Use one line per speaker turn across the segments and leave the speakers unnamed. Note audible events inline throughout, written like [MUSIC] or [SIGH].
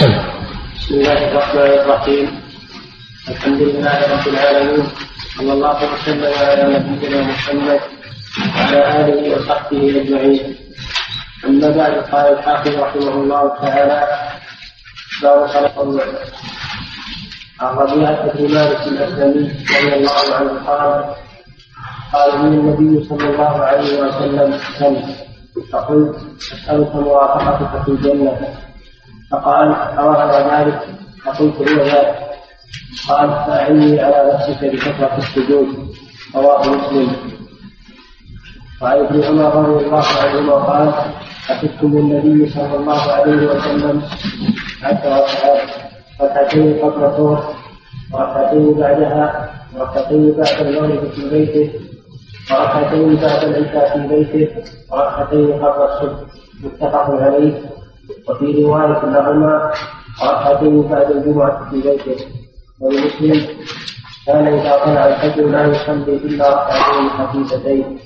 سم.
بسم الله الرحمن الرحيم. الحمد لله رب العالمين. صلى الله وسلم على نبينا محمد وعلى آله وصحبه أجمعين. أما بعد قال الحافظ رحمه الله تعالى باب صلاه عن ربيعه بن مالك الاسلمي رضي الله عنه قال قال من النبي صلى الله عليه وسلم سل فقلت أسألك مرافقتك في الجنة. فقال أوهب ذلك فقلت هو ذلك قال فأعني على نفسك بكثرة السجود. رواه مسلم. وعن ابن عمر رضي الله عنهما قال أتيتم النبي صلى الله عليه وسلم عشر ركعات ركعتين قبل الظهر وركعتين بعدها وركعتين بعد المغرب في بيته وركعتين بعد العشاء في بيته وركعتين قبل الصبح. متفق عليه. وفي رواية لهما ركعتين بعد الجمعة في بيته. ولمسلم كان إذا طلع الفجر لا يصلي إلا ركعتين خفيفتين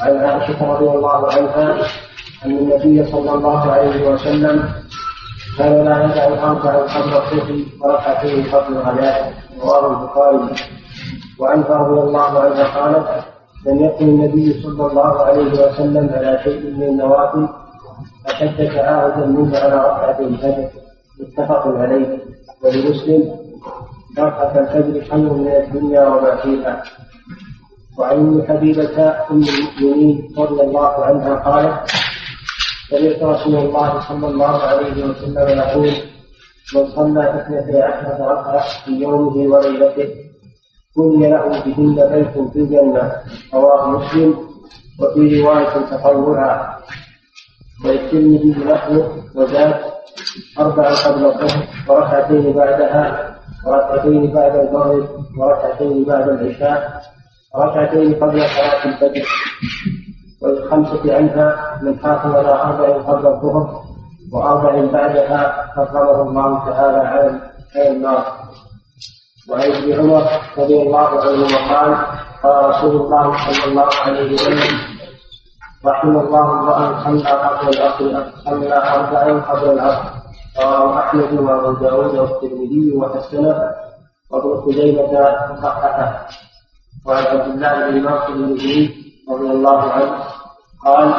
وعن عائشة رضي الله عنها أن النبي صلى الله عليه وسلم كان لا يدع أربعا قبل الصبح وركعتين قبل الغداء رواه البخاري. وعنها رضي الله عنها قالت لم يكن النبي صلى الله عليه وسلم على شيء من النوافل أشد تعاهدا منه على ركعة الفجر متفق عليه. ولمسلم ركعة الفجر خير من الدنيا وما فيها. وعن حبيبة أم المؤمنين رضي الله عنها قالت سمعت رسول الله صلى الله عليه وسلم يقول من صلى اثنتي عشرة ركعة في يومه وليلته بني له بهن بيت في الجنة. رواه مسلم. وفي رواية تطوعا وللترمذي نحوه وزاد أربع قبل الظهر وركعتين بعدها وركعتين بعد المغرب وركعتين بعد العشاء وركعتين قبل صلاة الفجر. والخمسة عنها من حافظ على أربع قبل الظهر وأربع بعدها حرمه الله تعالى على النار. وعن ابن عمر رضي الله عنهما قال قال رسول الله صلى الله عليه وسلم رحم الله أمرأ صلى قبل العصر صلى أربعا قبل العصر. رواه أحمد وأبو داود والترمذي وحسنه وابن خزيمة صححه وعن عبد الله بن ناصر بن رضي الله عنه قال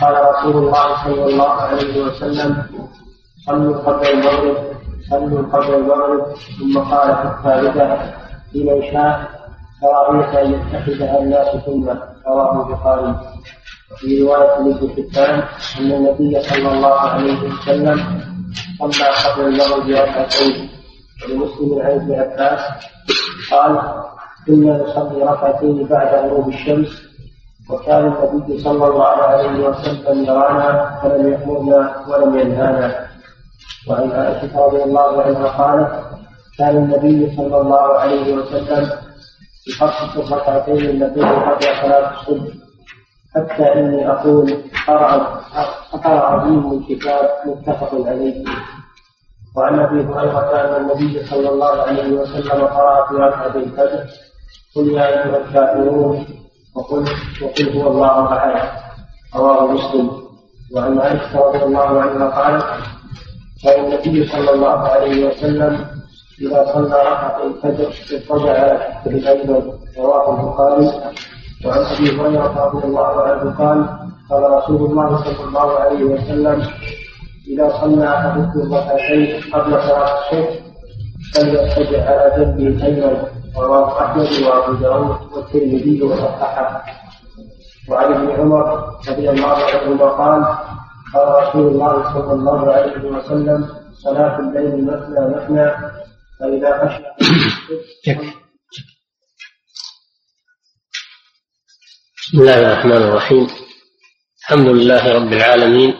قال رسول الله صلى الله عليه وسلم صلوا قبل المغرب صلوا قبل المغرب. ثم قال في الثالثة لمن شاء كراهية أن يتخذها الناس ثم. رواه البخاري. وفي رواية لابن حبان أن النبي صلى الله عليه وسلم صلى قبل المغرب ركعتين ولمسلم عن ابن عباس قال كنا نصلي ركعتين بعد غروب الشمس وكان النبي صلى الله عليه وسلم يرانا فلم يأمرنا ولم ينهانا. وعن عائشة رضي الله عنها قالت كان النبي صلى الله عليه وسلم يخصص الركعتين اللتين قبل صلاة الصبح. حتى إني أقول قرأ قرأ عظيم الكتاب متفق عليه. وعن أبي هريرة أن النبي صلى الله عليه وسلم قرأ في ركعة الفجر. قل يا أيها الكافرون وقل وقل هو الله أحد رواه مسلم. وعن عائشة رضي الله عنها قالت كان النبي صلى الله عليه وسلم إذا صلى ركعة الفجر اضطجع بالأيمن رواه البخاري. وعن أبي هريرة رضي الله عنه قال قال رسول الله صلى الله عليه وسلم إذا صلى أحدكم ركعتين قبل صلاة الصبح فليتجه على جنبه الايمن رواه أحمد وأبو داود والترمذي وصححه. وعن ابن عمر رضي الله عنهما قال قال رسول الله صلى الله عليه وسلم صلاة الليل مثنى مثنى فإذا خشي [COUGHS]
بسم الله الرحمن الرحيم. الحمد لله رب العالمين.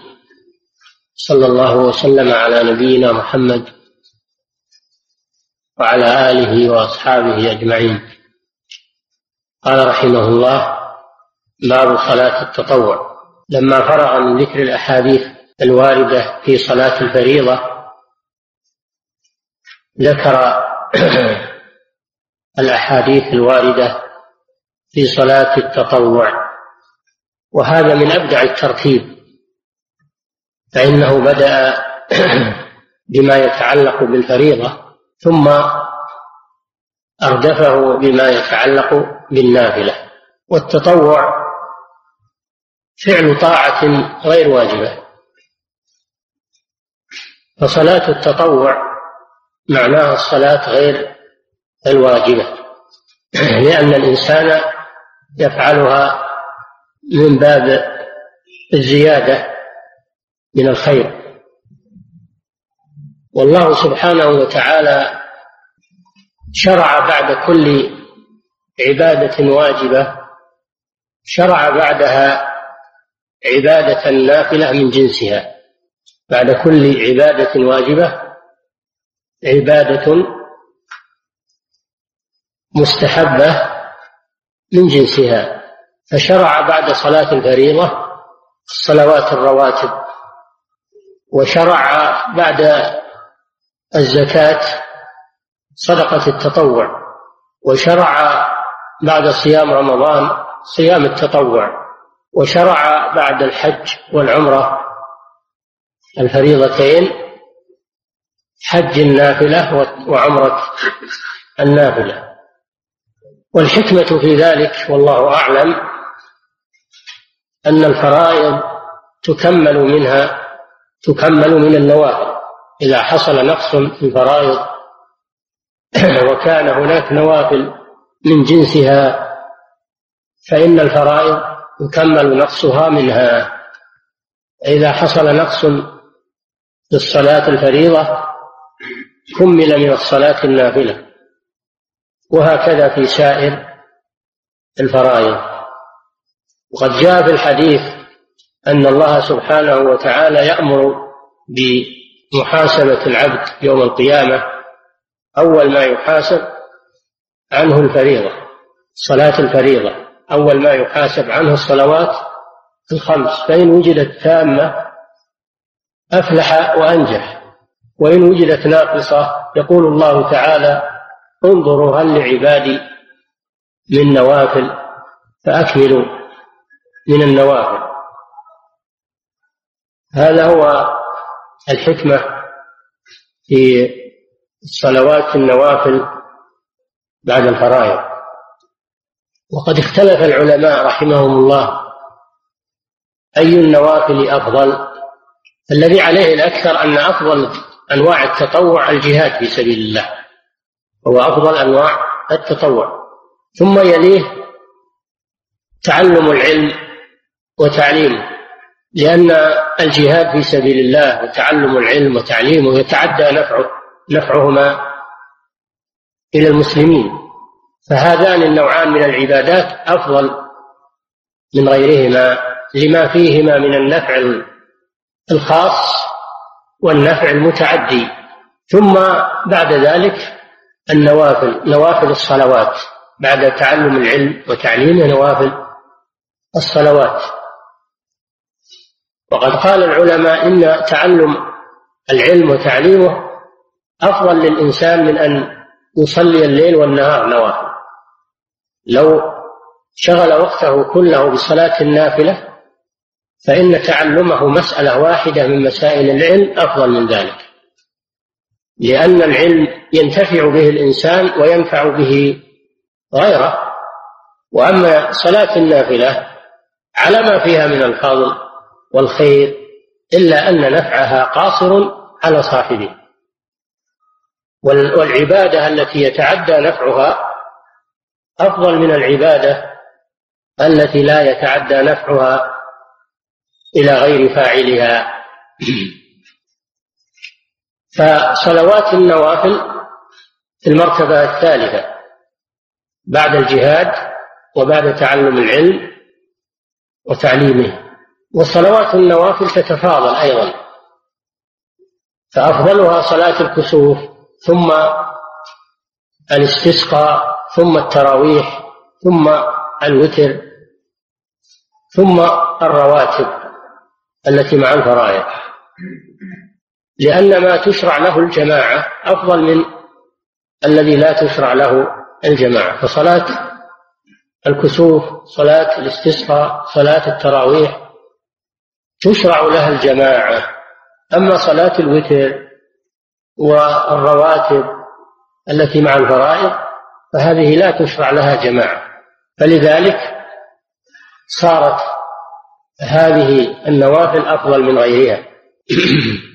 صلى الله وسلم على نبينا محمد وعلى آله وأصحابه أجمعين. قال رحمه الله باب صلاة التطوع. لما فرغ من ذكر الأحاديث الواردة في صلاة الفريضة ذكر [COUGHS] الأحاديث الواردة في صلاة التطوع. وهذا من أبدع الترتيب فإنه بدأ [CLEARS THROAT]
بما يتعلق بالفريضة ثم أردفه بما يتعلق بالنافلة. والتطوع فعل طاعة غير واجبة. فصلاة التطوع معناها الصلاة غير الواجبة. [CLEARS THROAT] لأن الإنسان يفعلها من باب الزيادة من الخير. والله سبحانه وتعالى شرع بعد كل عبادة واجبة شرع بعدها عبادة نافلة من جنسها. بعد كل عبادة واجبة عبادة مستحبة من جنسها فشرع بعد صلاة الفريضة الصلوات الرواتب وشرع بعد الزكاة صدقة التطوع وشرع بعد صيام رمضان صيام التطوع وشرع بعد الحج والعمرة الفريضتين حج النافلة وعمرة النافلة. والحكمة في ذلك والله أعلم أن الفرائض تكمل منها تكمل من النوافل إذا حصل نقص في الفرائض [CLEARS THROAT] وكان هناك نوافل من جنسها فإن الفرائض يكمل نقصها منها. إذا حصل نقص في الصلاة الفريضة كمل من الصلاة النافلة. وهكذا في سائر الفرائض. وقد جاء في الحديث أن الله سبحانه وتعالى يأمر بمحاسبة العبد يوم القيامة أول ما يحاسب عنه الفريضة صلاة الفريضة. أول ما يحاسب عنه الصلوات الخمس. فإن وجدت تامة أفلح وأنجح وإن وجدت ناقصة يقول الله تعالى انظروا هل لعبادي من نوافل فأكملوا من النوافل. هذا هو الحكمة في الصلوات النوافل بعد الفرائض. وقد اختلف العلماء رحمهم الله أي النوافل أفضل. الذي عليه الأكثر أن أفضل أنواع التطوع الجهاد في سبيل الله. هو أفضل أنواع التطوع. ثم يليه تعلم العلم وتعليمه لأن الجهاد في سبيل الله وتعلم العلم وتعليمه يتعدى نفعه نفعهما إلى المسلمين. فهذان النوعان من العبادات أفضل من غيرهما لما فيهما من النفع الخاص والنفع المتعدي. ثم بعد ذلك النوافل نوافل الصلوات بعد تعلم العلم وتعليمه نوافل الصلوات. وقد قال العلماء إن تعلم العلم وتعليمه أفضل للإنسان من أن يصلي الليل والنهار نوافل. لو شغل وقته كله بصلاة النافلة فإن تعلمه مسألة واحدة من مسائل العلم أفضل من ذلك. لأن العلم ينتفع به الإنسان وينفع به غيره. وأما صلاة النافلة على ما فيها من الفضل والخير إلا أن نفعها قاصر على صاحبه. والعبادة التي يتعدى نفعها أفضل من العبادة التي لا يتعدى نفعها إلى غير فاعلها. [CLEARS THROAT] فصلوات النوافل في المرتبة الثالثة بعد الجهاد وبعد تعلم العلم وتعليمه. وصلوات النوافل تتفاضل أيضا فأفضلها صلاة الكسوف ثم الاستسقاء ثم التراويح ثم الوتر ثم الرواتب التي مع الفرائض. لأن ما تشرع له الجماعة أفضل من الذي لا تشرع له الجماعة فصلاة الكسوف صلاة الاستسقاء صلاة التراويح تشرع لها الجماعة. أما صلاة الوتر والرواتب التي مع الفرائض فهذه لا تشرع لها جماعة. فلذلك صارت هذه النوافل أفضل من غيرها. [CLEARS THROAT]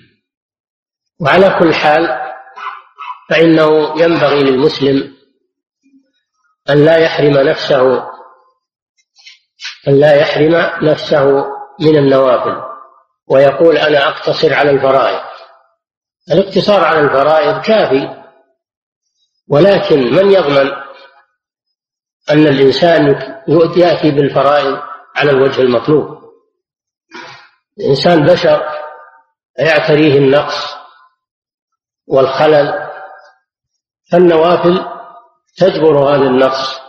وعلى كل حال فإنه ينبغي للمسلم أن لا يحرم نفسه أن لا يحرم نفسه من النوافل. ويقول أنا أقتصر على الفرائض. الاقتصار على الفرائض كافي ولكن من يضمن أن الإنسان يأتي بالفرائض على الوجه المطلوب؟ الإنسان بشر يعتريه النقص والخلل فالنوافل تجبر هذا النقص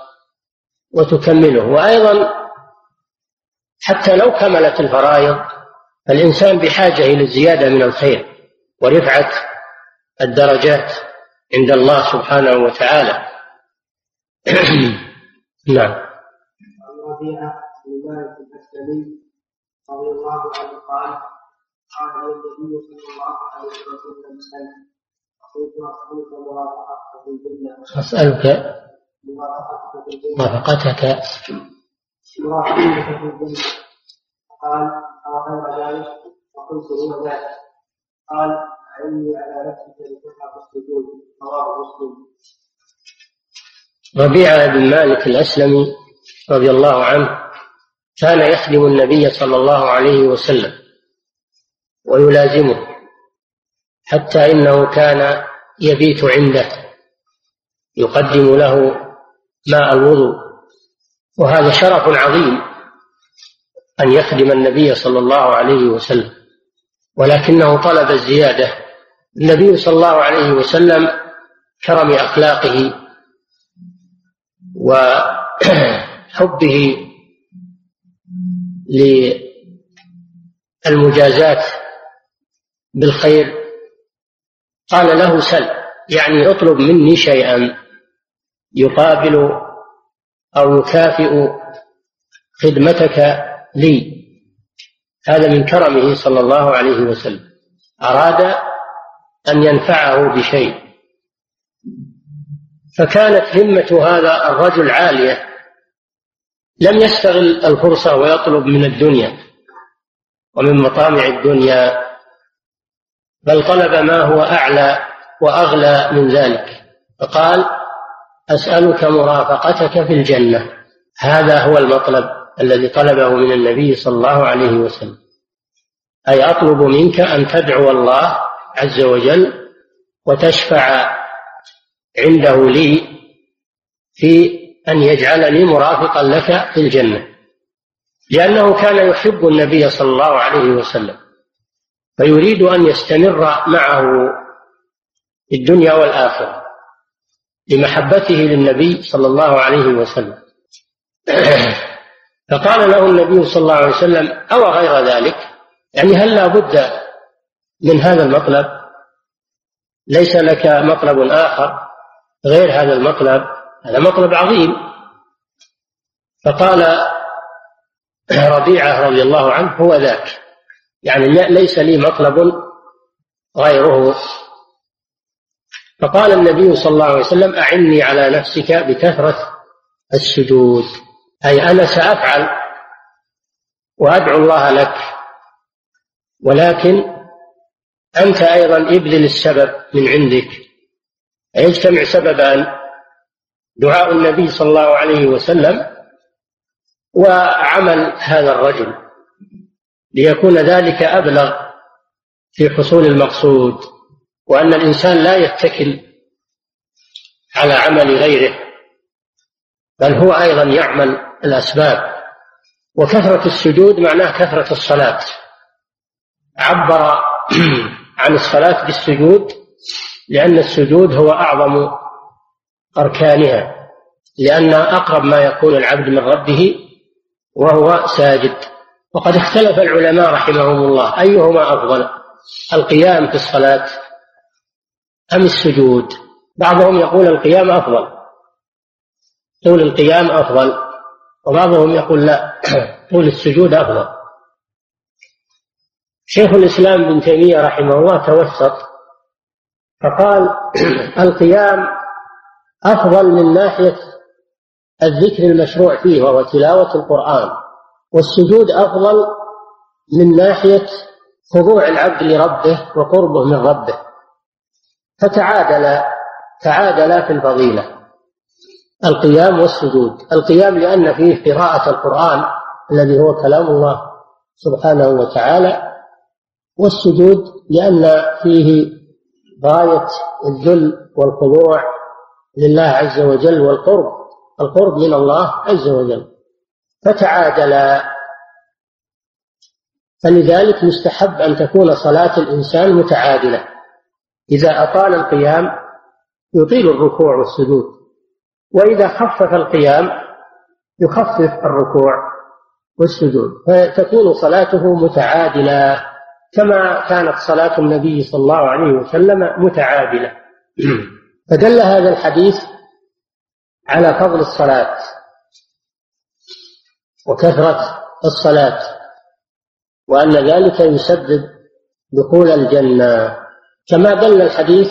وتكمله. وأيضا حتى لو كملت الفرائض فالإنسان بحاجة إلى الزيادة من الخير ورفعة الدرجات عند الله سبحانه وتعالى. [CLEARS THROAT] نعم.
رضي الله عنه قال قال النبي صلى الله عليه وسلم أسألك
أسألك
مرافقتك في
مرافقتك
قال أو ذلك فقلت هو ذلك قال أعني على نفسك بكثرة السجود رواه مسلم
ربيعة بن مالك الأسلمي رضي الله عنه كان يخدم النبي صلى الله عليه وسلم ويلازمه. حتى إنه كان يبيت عنده يقدم له ماء الوضوء. وهذا شرف عظيم أن يخدم النبي صلى الله عليه وسلم. ولكنه طلب الزيادة. النبي صلى الله عليه وسلم كرم أخلاقه وحبه للمجازات بالخير قال له سل. يعني اطلب مني شيئا. يقابل أو يكافئ خدمتك لي. هذا من كرمه صلى الله عليه وسلم. أراد أن ينفعه بشيء. فكانت همة هذا الرجل عالية. لم يستغل الفرصة ويطلب من الدنيا ومن مطامع الدنيا. بل طلب ما هو أعلى وأغلى من ذلك. فقال أسألك مرافقتك في الجنة. هذا هو المطلب الذي طلبه من النبي صلى الله عليه وسلم. أي أطلب منك أن تدعو الله عز وجل وتشفع عنده لي في أن يجعلني مرافقا لك في الجنة. لأنه كان يحب النبي صلى الله عليه وسلم. فيريد أن يستمر معه في الدنيا والآخرة لمحبته للنبي صلى الله عليه وسلم. [CLEARS THROAT] فقال له النبي صلى الله عليه وسلم أو غير ذلك؟ يعني هل لا بد من هذا المطلب؟ ليس لك مطلب آخر غير هذا المطلب؟ هذا مطلب عظيم. فقال [CLEARS THROAT] ربيعة رضي الله عنه هو ذاك. يعني ليس لي مطلب غيره. فقال النبي صلى الله عليه وسلم أعني على نفسك بكثرة السجود. أي أنا سأفعل وأدعو الله لك. ولكن أنت أيضا ابذل السبب من عندك. يجتمع سببان دعاء النبي صلى الله عليه وسلم وعمل هذا الرجل. ليكون ذلك أبلغ في حصول المقصود وأن الإنسان لا يتكل على عمل غيره بل هو أيضا يعمل الأسباب. وكثرة السجود معناه كثرة الصلاة. عبر [CLEARS THROAT] عن الصلاة بالسجود لأن السجود هو أعظم أركانها لأن أقرب ما يكون العبد من ربه وهو ساجد. وقد اختلف العلماء رحمهم الله. أيهما أفضل؟ القيام في الصلاة أم السجود؟ بعضهم يقول القيام أفضل. طول القيام أفضل. وبعضهم يقول لا [CLEARS THROAT] طول السجود أفضل. شيخ الإسلام ابن تيمية رحمه الله توسط فقال [CLEARS THROAT] القيام أفضل من ناحية الذكر المشروع فيه وهو تلاوة القرآن. والسجود أفضل من ناحية خضوع العبد لربه وقربه من ربه. فتعادل تعادلا في الفضيلة. القيام والسجود. القيام لأن فيه قراءة القرآن الذي هو كلام الله سبحانه وتعالى والسجود لأن فيه غاية الذل والخضوع لله عز وجل والقرب. القرب من الله عز وجل. فتعادلا. فلذلك يستحب أن تكون صلاة الإنسان متعادلة. إذا أطال القيام يطيل الركوع والسجود وإذا خفف القيام يخفف الركوع والسجود فتكون صلاته متعادلة كما كانت صلاة النبي صلى الله عليه وسلم متعادلة. فدل هذا الحديث على فضل الصلاة. وكثرة الصلاة وأن ذلك يسبب دخول الجنة. كما دل الحديث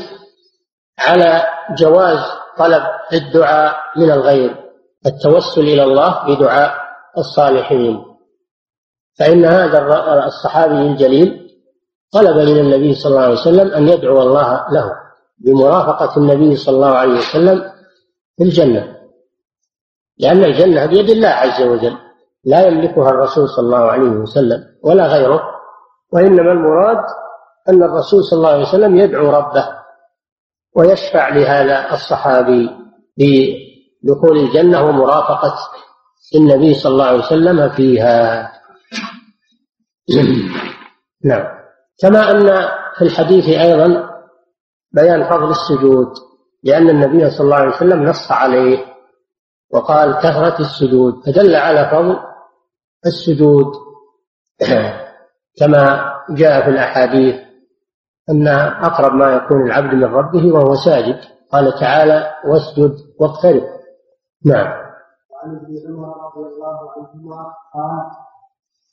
على جواز طلب الدعاء من الغير التوسل إلى الله بدعاء الصالحين. فإن هذا الصحابي الجليل طلب من النبي صلى الله عليه وسلم أن يدعو الله له بمرافقة النبي صلى الله عليه وسلم في الجنة لأن الجنة بيد الله عز وجل. لا يملكها الرسول صلى الله عليه وسلم ولا غيره وإنما المراد أن الرسول صلى الله عليه وسلم يدعو ربه ويشفع لهذا الصحابي بدخول الجنة ومرافقة النبي صلى الله عليه وسلم فيها. [CLEARS THROAT] نعم. كما أن في الحديث أيضا بيان فضل السجود لأن النبي صلى الله عليه وسلم نص عليه وقال كثرة السجود فدل على فضل السجود. كما جاء في الأحاديث أن أقرب ما يكون العبد من ربه وهو ساجد. قال تعالى واسجد واقترب. نعم.
وعن ابن عمر رضي الله عنهما قال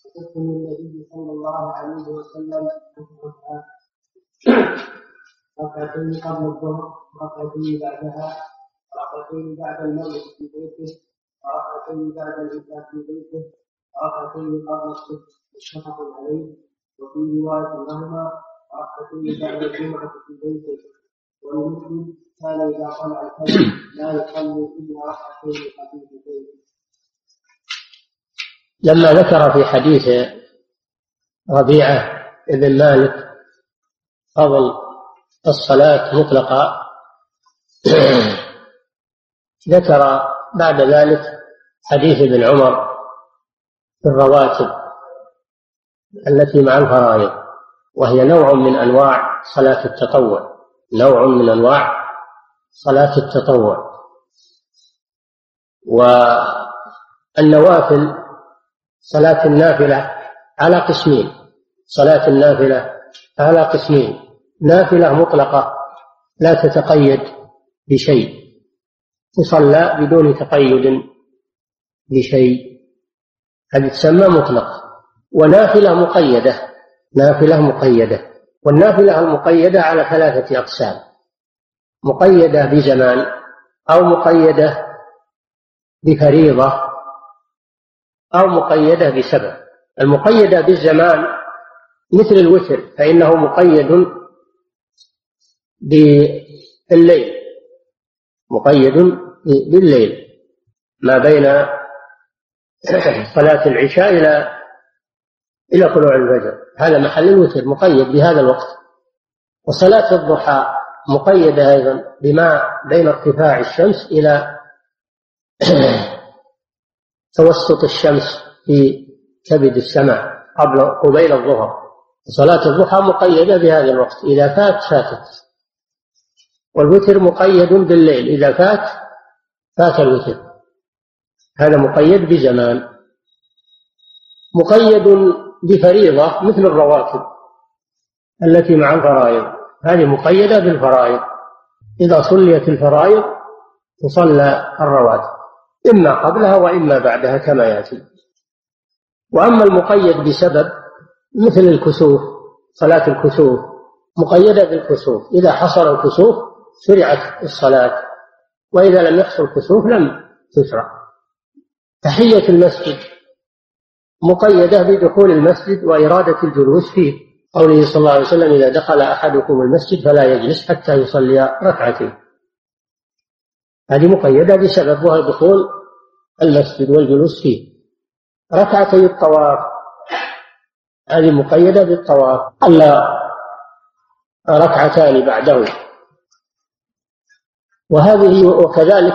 حدثني النبي صلى الله عليه وسلم ركعتين قبل الظهر ركعتين بعدها ركعتين بعد المغرب في بيته وركعتين بعد العشاء في بيته ركعتين قبل الصبح متفق عليه وفي رواية لهما ركعتين بعد الجمعة في بيته ولمسلم كان إذا طلع الفجر لا يصلي إلا ركعتين خفيفتين.
لما ذكر في حديث ربيعة بن مالك فضل الصلاة مطلقة [CLEARS THROAT] ذكر بعد ذلك حديث ابن عمر في الرواتب التي مع الفرائض وهي نوع من أنواع صلاة التطوع. نوع من أنواع صلاة التطوع. والنوافل صلاة النافلة على قسمين. صلاة النافلة على قسمين. نافلة مطلقة لا تتقيد بشيء. تصلى بدون تقيد بشيء. هذه تسمى مطلق ونافلة مقيدة نافلة مقيدة والنافلة المقيدة على ثلاثة أقسام مقيدة بزمان أو مقيدة بفريضة أو مقيدة بسبب. المقيدة بالزمان مثل الوتر فإنه مقيد بالليل مقيد بالليل. ما بين صلاة العشاء إلى إلى طلوع الفجر. هذا محل الوتر مقيد بهذا الوقت. وصلاة الضحى مقيدة أيضا بما بين ارتفاع الشمس إلى [CLEARS THROAT] توسط الشمس في كبد السماء قبل قبيل الظهر. صلاة الضحى مقيدة بهذا الوقت. إذا فات فاتت. والوتر مقيد بالليل. إذا فات فات الوتر. هذا مقيد بزمان مقيد بفريضة مثل الرواتب التي مع الفرائض هذه مقيدة بالفرائض إذا صليت الفرائض تصلى الرواتب إما قبلها وإما بعدها كما يأتي. وأما المقيد بسبب مثل الكسوف صلاة الكسوف مقيدة بالكسوف إذا حصل الكسوف شرعت الصلاة وإذا لم يحصل كسوف لم تشرع. تحية المسجد مقيدة بدخول المسجد وإرادة الجلوس فيه. قوله صلى الله عليه وسلم إذا دخل أحدكم المسجد فلا يجلس حتى يصلي ركعتين. هذه مقيدة بسبب وهو دخول المسجد والجلوس فيه. ركعتي الطواف هذه مقيدة بالطواف. ألا ركعتان بعده. وهذه وكذلك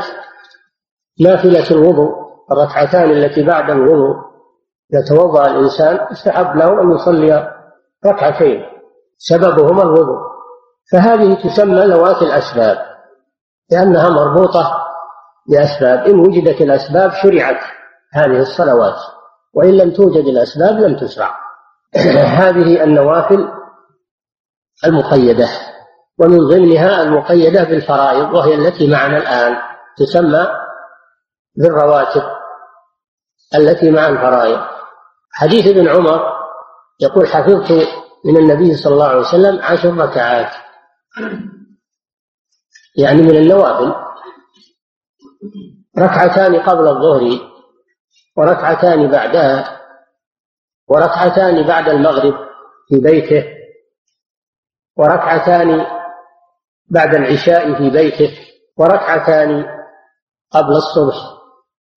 نافلة الوضوء. الركعتان التي بعد الوضوء إذا توضأ الإنسان استحب له أن يصلي ركعتين سببهما الوضوء. فهذه تسمى ذوات الأسباب لأنها مربوطة بأسباب. إن وجدت الأسباب شرعت هذه الصلوات وإن لم توجد الأسباب لم تشرع [CLEARS THROAT] هذه النوافل المقيدة ومن ضمنها المقيدة بالفرائض وهي التي معنا الآن تسمى بالرواتب. التي مع الفرائض. حديث ابن عمر يقول حفظت من النبي صلى الله عليه وسلم عشر ركعات. يعني من النوافل. ركعتان قبل الظهر وركعتان بعدها وركعتان بعد المغرب في بيته وركعتان بعد العشاء في بيته وركعتان قبل الصبح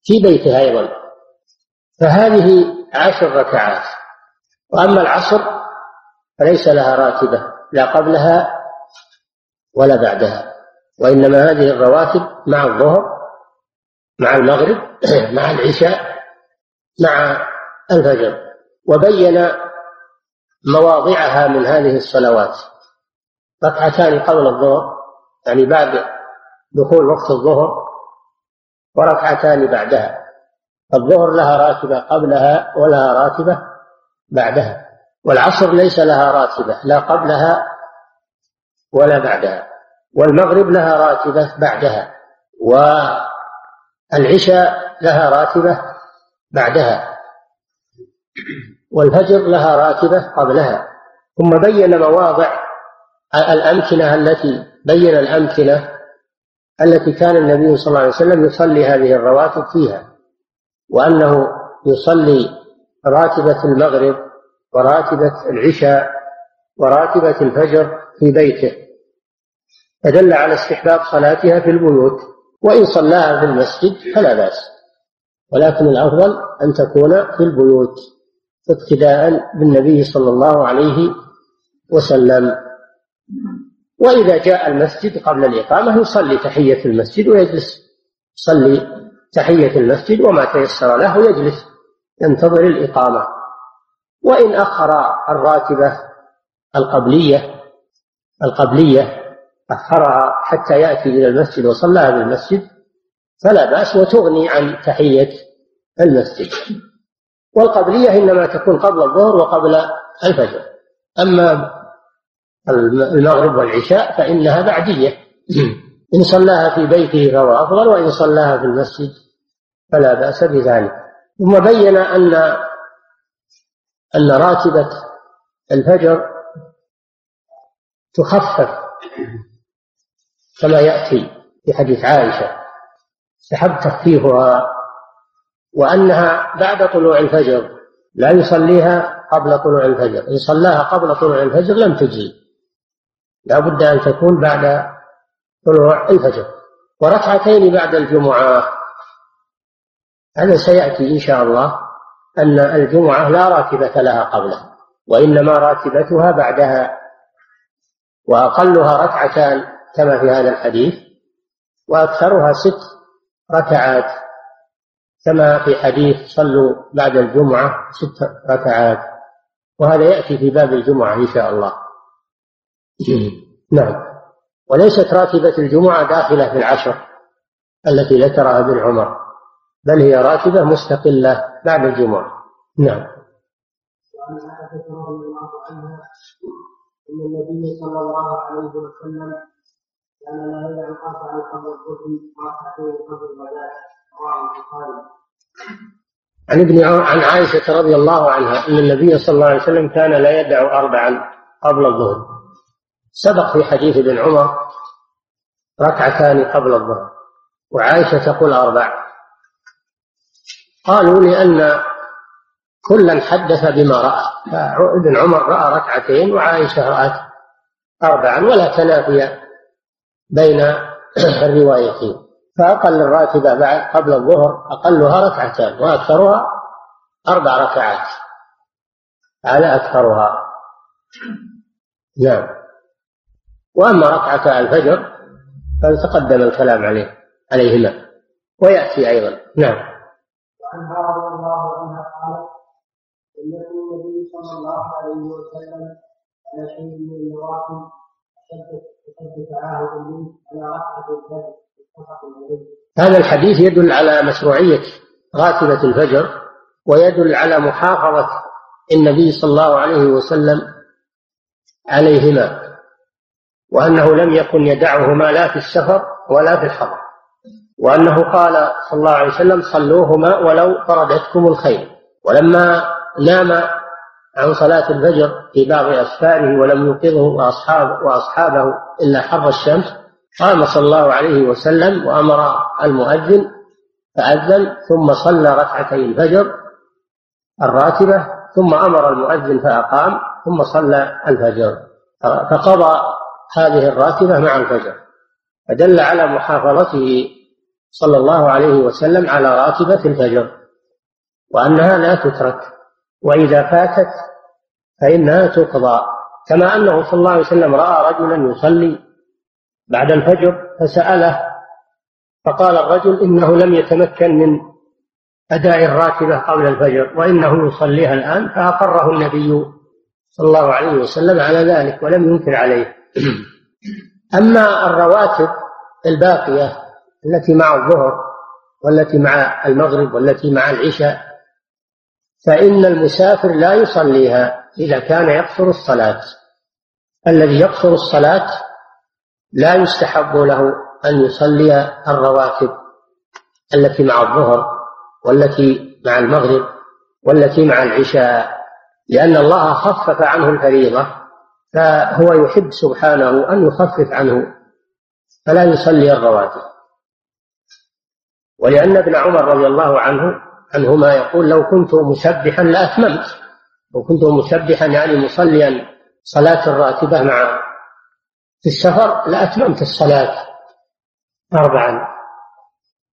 في بيته أيضا. فهذه عشر ركعات. وأما العصر فليس لها راتبة لا قبلها ولا بعدها. وإنما هذه الرواتب مع الظهر مع المغرب [CLEARS THROAT] مع العشاء مع الفجر. وبين مواضعها من هذه الصلوات. ركعتان قبل الظهر يعني بعد دخول وقت الظهر وركعتان بعدها. الظهر لها راتبة قبلها ولها راتبة بعدها والعصر ليس لها راتبة لا قبلها ولا بعدها والمغرب لها راتبة بعدها والعشاء لها راتبة بعدها والفجر لها راتبة قبلها. ثم بين مواضع الأمكنة التي بين الأمكنة التي كان النبي صلى الله عليه وسلم يصلي هذه الرواتب فيها. وأنه يصلي راتبة المغرب وراتبة العشاء وراتبة الفجر في بيته. فدل على استحباب صلاتها في البيوت وإن صلاها في المسجد فلا بأس. ولكن الأفضل أن تكون في البيوت اقتداء بالنبي صلى الله عليه وسلم. وإذا جاء المسجد قبل الإقامة يصلي تحية المسجد ويجلس يصلي تحية المسجد وما تيسر له يجلس ينتظر الإقامة. وإن أخر الراتبة القبلية القبلية أخرها حتى يأتي إلى المسجد وصلاها بالمسجد فلا بأس وتغني عن تحية المسجد. والقبلية إنما تكون قبل الظهر وقبل الفجر. أما المغرب والعشاء فإنها بعدية. [CLEARS THROAT] إن صلاها في بيته فهو أفضل وإن صلاها في المسجد فلا بأس بذلك. ثم بين أن أن راتبة الفجر تخفف كما يأتي في حديث عائشة استحب تخفيفها وأنها بعد طلوع الفجر لا يصليها قبل طلوع الفجر إن صلاها قبل طلوع الفجر لم تجزي. لا بد أن تكون بعد طلوع الفجر. وركعتين بعد الجمعة. هذا سيأتي إن شاء الله أن الجمعة لا راتبة لها قبلها وإنما راتبتها بعدها وأقلها ركعتان كما في هذا الحديث وأكثرها ست ركعات كما في حديث صلوا بعد الجمعة ست ركعات. وهذا يأتي في باب الجمعة إن شاء الله. نعم. وليست راتبة الجمعة داخلة في العشر التي ذكرها ابن عمر بل هي راتبة مستقلة بعد الجمعة. نعم. وعن عائشة رضي الله عنها أن النبي صلى الله عليه وسلم كان لا يدع قطعا قبل الظهر ركعتين قبل الغداء رواه البخاري عن ابن عن عائشة رضي الله عنها أن النبي صلى الله عليه وسلم كان لا يدع أربعا قبل الظهر. سبق في حديث ابن عمر ركعتان قبل الظهر وعائشة تقول أربع. قالوا لأن كلا حدث بما رأى فابن عمر رأى ركعتين وعائشة رأت أربعا ولا تنافي بين [CLEARS THROAT] الروايتين. فأقل الراتبة بعد قبل الظهر أقلها ركعتان وأكثرها أربع ركعات. هذا أكثرها. نعم. وأما ركعتا الفجر فتقدم الكلام عليه عليهما. ويأتي أيضا. نعم. وعنها رضي الله عنها قالت إن النبي صلى الله عليه وسلم على شيء من المراحل أشد تعاهد منه على ركعة الفجر. هذا الحديث يدل على مشروعية راتبة الفجر ويدل على محافظة النبي صلى الله عليه وسلم عليهما. وأنه لم يكن يدعهما لا في السفر ولا في الحضر. وأنه قال صلى الله عليه وسلم صلوهما ولو طردتكم الخيل. ولما نام عن صلاة الفجر في بعض أسفاره ولم يوقظه وأصحاب وأصحابه إلا حر الشمس قام صلى الله عليه وسلم وأمر المؤذن فأذن ثم صلى ركعتي الفجر الراتبة ثم أمر المؤذن فأقام ثم صلى الفجر. فقضى هذه الراتبة مع الفجر. فدل على محافظته صلى الله عليه وسلم على راتبة الفجر وأنها لا تترك وإذا فاتت فإنها تقضى. كما أنه صلى الله عليه وسلم رأى رجلا يصلي بعد الفجر فسأله فقال الرجل إنه لم يتمكن من أداء الراتبة قبل الفجر وإنه يصليها الآن فأقره النبي صلى الله عليه وسلم على ذلك ولم ينكر عليه. أما الرواتب الباقية التي مع الظهر والتي مع المغرب والتي مع العشاء فإن المسافر لا يصليها إذا كان يقصر الصلاة. الذي يقصر الصلاة لا يستحب له أن يصلي الرواتب التي مع الظهر والتي مع المغرب والتي مع العشاء لأن الله خفف عنه الفريضة. فهو يحب سبحانه أن يخفف عنه فلا يصلي الرواتب. ولأن ابن عمر رضي الله عنه عنهما يقول لو كنت مسبحا لأتممت لو كنت مسبحا يعني مصليا صلاة الراتبة مع في السفر لأتممت الصلاة أربعا.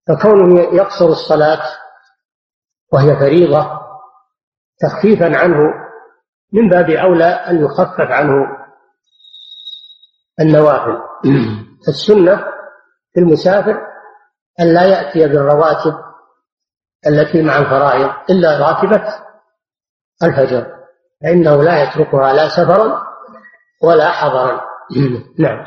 فكونه يقصر الصلاة وهي فريضة تخفيفا عنه من باب أولى أن يخفف عنه النوافل. [CLEARS THROAT] السنة في المسافر أن لا يأتي بالرواتب التي مع الفرائض إلا راتبة الفجر فإنه لا يتركها لا سفرا ولا حضرا. [CLEARS THROAT] نعم.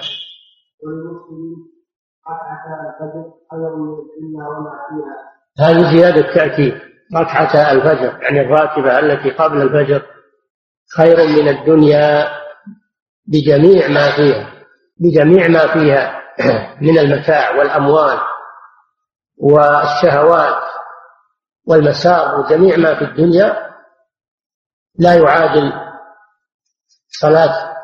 هذه زيادة تأتي ركعتا الفجر يعني الراتبة التي قبل الفجر خير من الدنيا بجميع ما فيها بجميع ما فيها [CLEARS THROAT] من المتاع والأموال والشهوات والمسار وجميع ما في الدنيا لا يعادل صلاة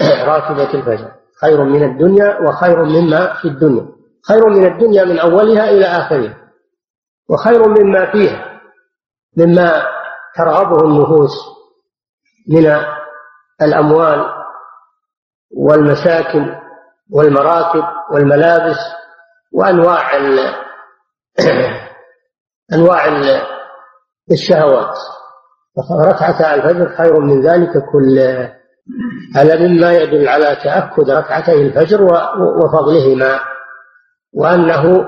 [CLEARS THROAT] راتبة الفجر. خير من الدنيا وخير مما في الدنيا. خير من الدنيا من أولها إلى آخرها. وخير مما فيها مما ترغبه النفوس من الأموال والمساكن والمراكب والملابس وأنواع ال [CLEARS THROAT] أنواع الشهوات. ركعتا الفجر خير من ذلك كله هذا مما يدل على تأكد ركعتي الفجر وفضلهما وأنه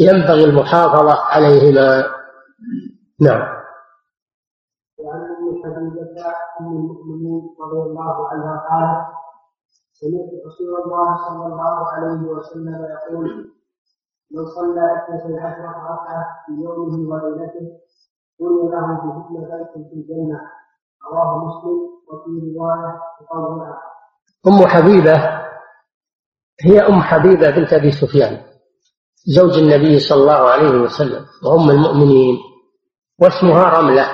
ينبغي المحافظة عليهما. نعم. ام المؤمنين رضي الله عنها قالت سمعت رسول الله صلى الله عليه وسلم يقول من صلى اثنتي عشرة ركعة في يومه وليلته بني له بهن بيت في الجنة. رواه مسلم وفي رواية بقول آخر. أم حبيبة هي أم حبيبة بنت أبي سفيان زوج النبي صلى الله عليه وسلم وأم المؤمنين واسمها رملة.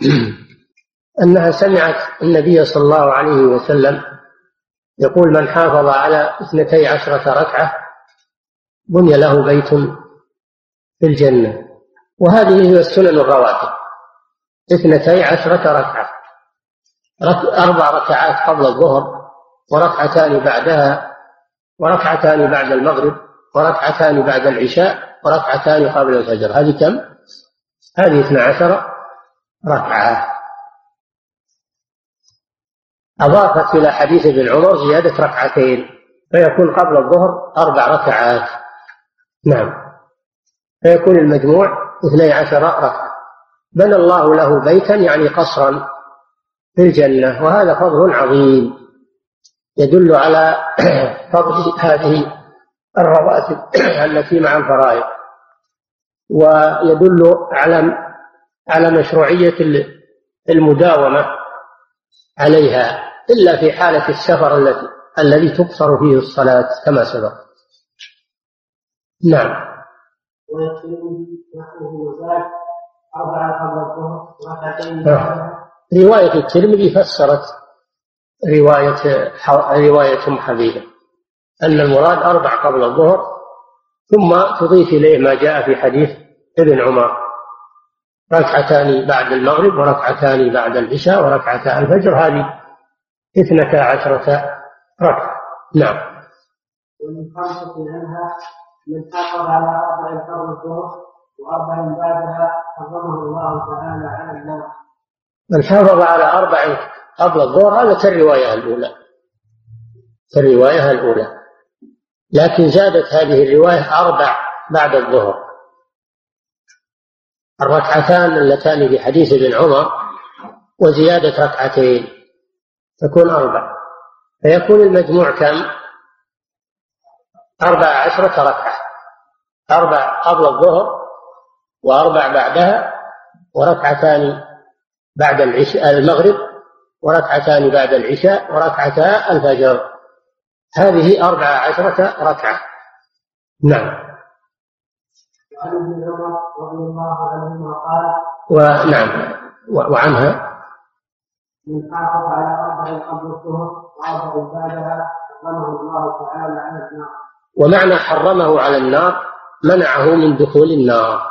[CLEARS THROAT] أنها سمعت النبي صلى الله عليه وسلم يقول من حافظ على اثنتي عشرة ركعة بني له بيت في الجنة. وهذه هي السنن الرواتب. اثنتي عشرة ركعة. أربع ركعات قبل الظهر وركعتان بعدها وركعتان بعد المغرب وركعتان بعد العشاء وركعتان قبل الفجر. هذه كم؟ هذه اثنا عشر ركعة. أضافت إلى حديث ابن عمر زيادة ركعتين فيكون قبل الظهر أربع ركعات. نعم. فيكون المجموع اثني عشر ركعة. بنى الله له بيتا يعني قصرا في الجنة وهذا فضل عظيم. يدل على [CLEARS THROAT] فضل هذه الرواتب التي مع الفرائض. ويدل على على مشروعية المداومة. عليها إلا في حالة السفر التي الذي تقصر فيه الصلاة كما سبق. نعم. رواية الترمذي فسرت رواية رواية أم حبيبة أن المراد أربع قبل الظهر ثم تضيف إليه ما جاء في حديث ابن عمر. ركعتان بعد المغرب وركعتان بعد العشاء وركعتا الفجر هذه اثنتا عشرة ركعة. نعم.
ومن خمسة منها من حافظ على أربع فرض الظهر وأربع بعدها حرمه الله تعالى على النار
من حافظ على أربع قبل الظهر هذا كالرواية الأولى. كالرواية الأولى. لكن زادت هذه الرواية أربع بعد الظهر. الركعتان اللتان في حديث ابن عمر وزيادة ركعتين تكون أربع. فيكون المجموع كم؟ أربع عشرة ركعة. أربع قبل الظهر وأربع بعدها وركعتان بعد العشاء المغرب وركعتان بعد العشاء وركعتا الفجر. هذه أربع عشرة ركعة. نعم.
وعن ابن عمر رضي الله عنهما قال
ونعم وعنها
من حافظ على أربع قبل الظهر وأربع بعدها حرمه الله تعالى على النار
ومعنى حرمه على النار منعه من دخول النار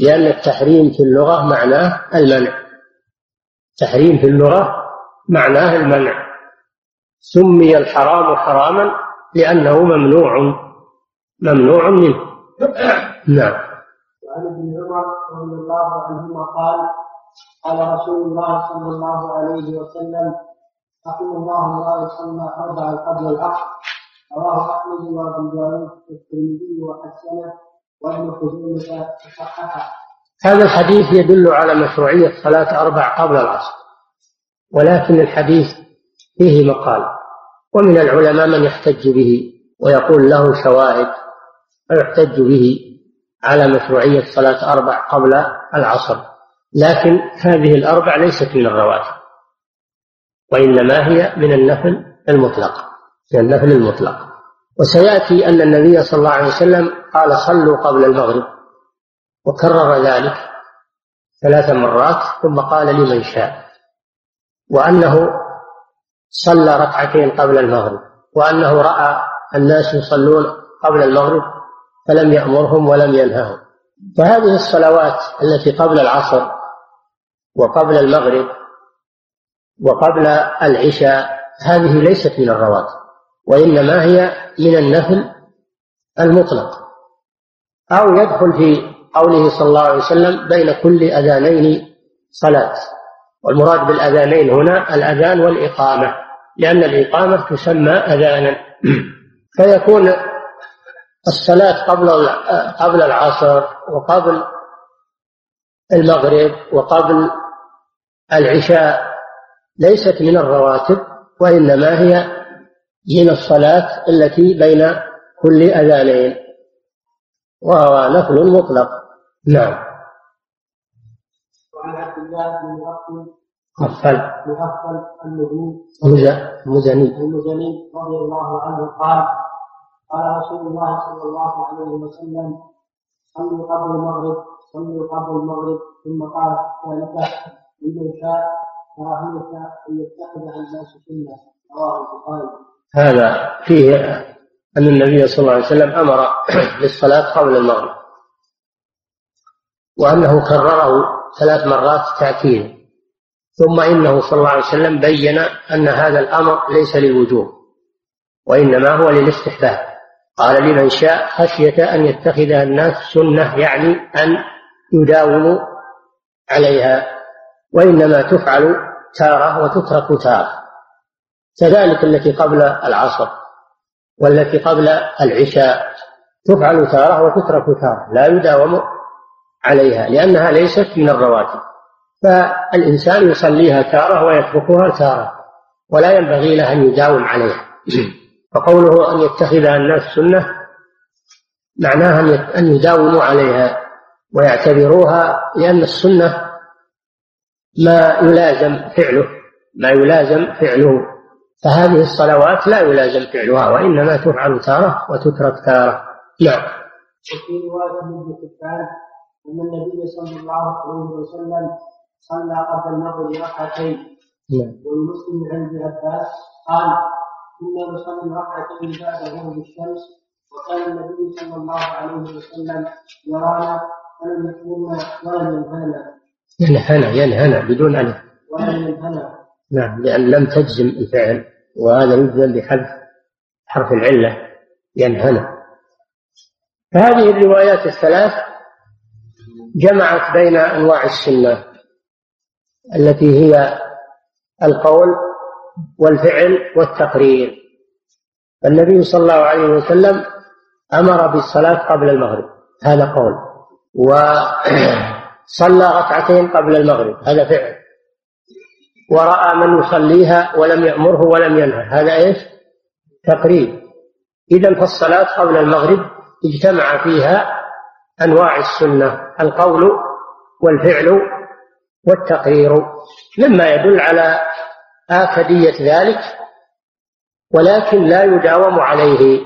لأن التحريم في اللغة معناه المنع. تحريم في اللغة معناه المنع. سمي الحرام حراما لأنه ممنوع ممنوع منه. نعم
وعن ابن عمر رضي الله عنهما قال قال رسول الله صلى الله عليه وسلم رحم الله لا يصلى أربعا قبل العصر. رواه أحمد وأبو داود والترمذي وحسنه وابن خزيمة صححه
هذا الحديث يدل على مشروعية صلاة أربع قبل العصر ولكن الحديث فيه مقال. ومن العلماء من يحتج به ويقول له شواهد ويحتج به على مشروعية صلاة أربع قبل العصر. لكن هذه الأربع ليست من الرواتب وإنما هي من النفل المطلق من النفل المطلق. وسيأتي أن النبي صلى الله عليه وسلم قال صلوا قبل المغرب. وكرر ذلك ثلاث مرات ثم قال لمن شاء. وأنه صلى ركعتين قبل المغرب وأنه رأى الناس يصلون قبل المغرب فلم يأمرهم ولم ينههم. فهذه الصلوات التي قبل العصر وقبل المغرب وقبل العشاء هذه ليست من الرواتب وإنما هي من النفل المطلق. أو يدخل في قوله صلى الله عليه وسلم بين كل أذانين صلاة. والمراد بالأذانين هنا الأذان والإقامة لأن الإقامة تسمى أذانا. [CLEARS THROAT] فيكون الصلاة قبل قبل العصر وقبل المغرب وقبل العشاء ليست من الرواتب وإنما هي من الصلاة التي بين كل أذانين وهو نفل مطلق. نعم.
وعن عبد الله بن مغفل.
مغفل
المزني.
مزني
المزني رضي الله عنه قال قال رسول الله صلى الله عليه وسلم صلوا قبل المغرب صلوا قبل المغرب. ثم قال ذلك لمن شاء كراهية أن يتخذ الناس سنة. رواه
هذا فيه أن النبي صلى الله عليه وسلم أمر بالصلاة قبل المغرب وأنه كرره ثلاث مرات تأكيدا ثم إنه صلى الله عليه وسلم بين أن هذا الأمر ليس للوجوب وإنما هو للاستحباب. قال لمن شاء خشية أن يتخذها الناس سنة يعني أن يداوموا عليها وإنما تفعل تارة وتترك تارة. كذلك التي قبل العصر والتي قبل العشاء تفعل تارة وتترك تارة لا يداوم عليها لأنها ليست من الرواتب. فالإنسان يصليها تارة ويتركها تارة ولا ينبغي له أن يداوم عليها. [COUGHS] فقوله أن يتخذها الناس سنة معناها أن يداوموا عليها ويعتبروها لأن السنة ما يلازم فعله ما يلازم فعله. فهذه الصلوات لا يلازم فعلها وإنما تفعل تارة وتترك تارة. نعم.
وفي رواية ابن حبان أن النبي صلى الله عليه وسلم صلى قبل المغرب ركعتين.
نعم.
والمسلم عن ابن عباس قال كنا نصلي ركعتين بعد غروب الشمس وكان النبي صلى الله عليه وسلم يرانا ولم يكن ولم ينهانا.
ينهنا ينهنا بدون ألف
ولم ينهنا
نعم لأن لم تجزم الفعل وهذا يجزم بحذف حرف العلة ينهنا فهذه الروايات الثلاث جمعت بين أنواع السنة التي هي القول والفعل والتقرير. النبي صلى الله عليه وسلم أمر بالصلاة قبل المغرب هذا قول وصلى [CLEARS THROAT] ركعتين قبل المغرب هذا فعل. ورأى من يصليها ولم يأمره ولم ينهى هذا إيش؟ تقرير. إذا فالصلاة قبل المغرب اجتمع فيها أنواع السنة القول والفعل والتقرير. مما يدل على آكدية ذلك ولكن لا يداوم عليه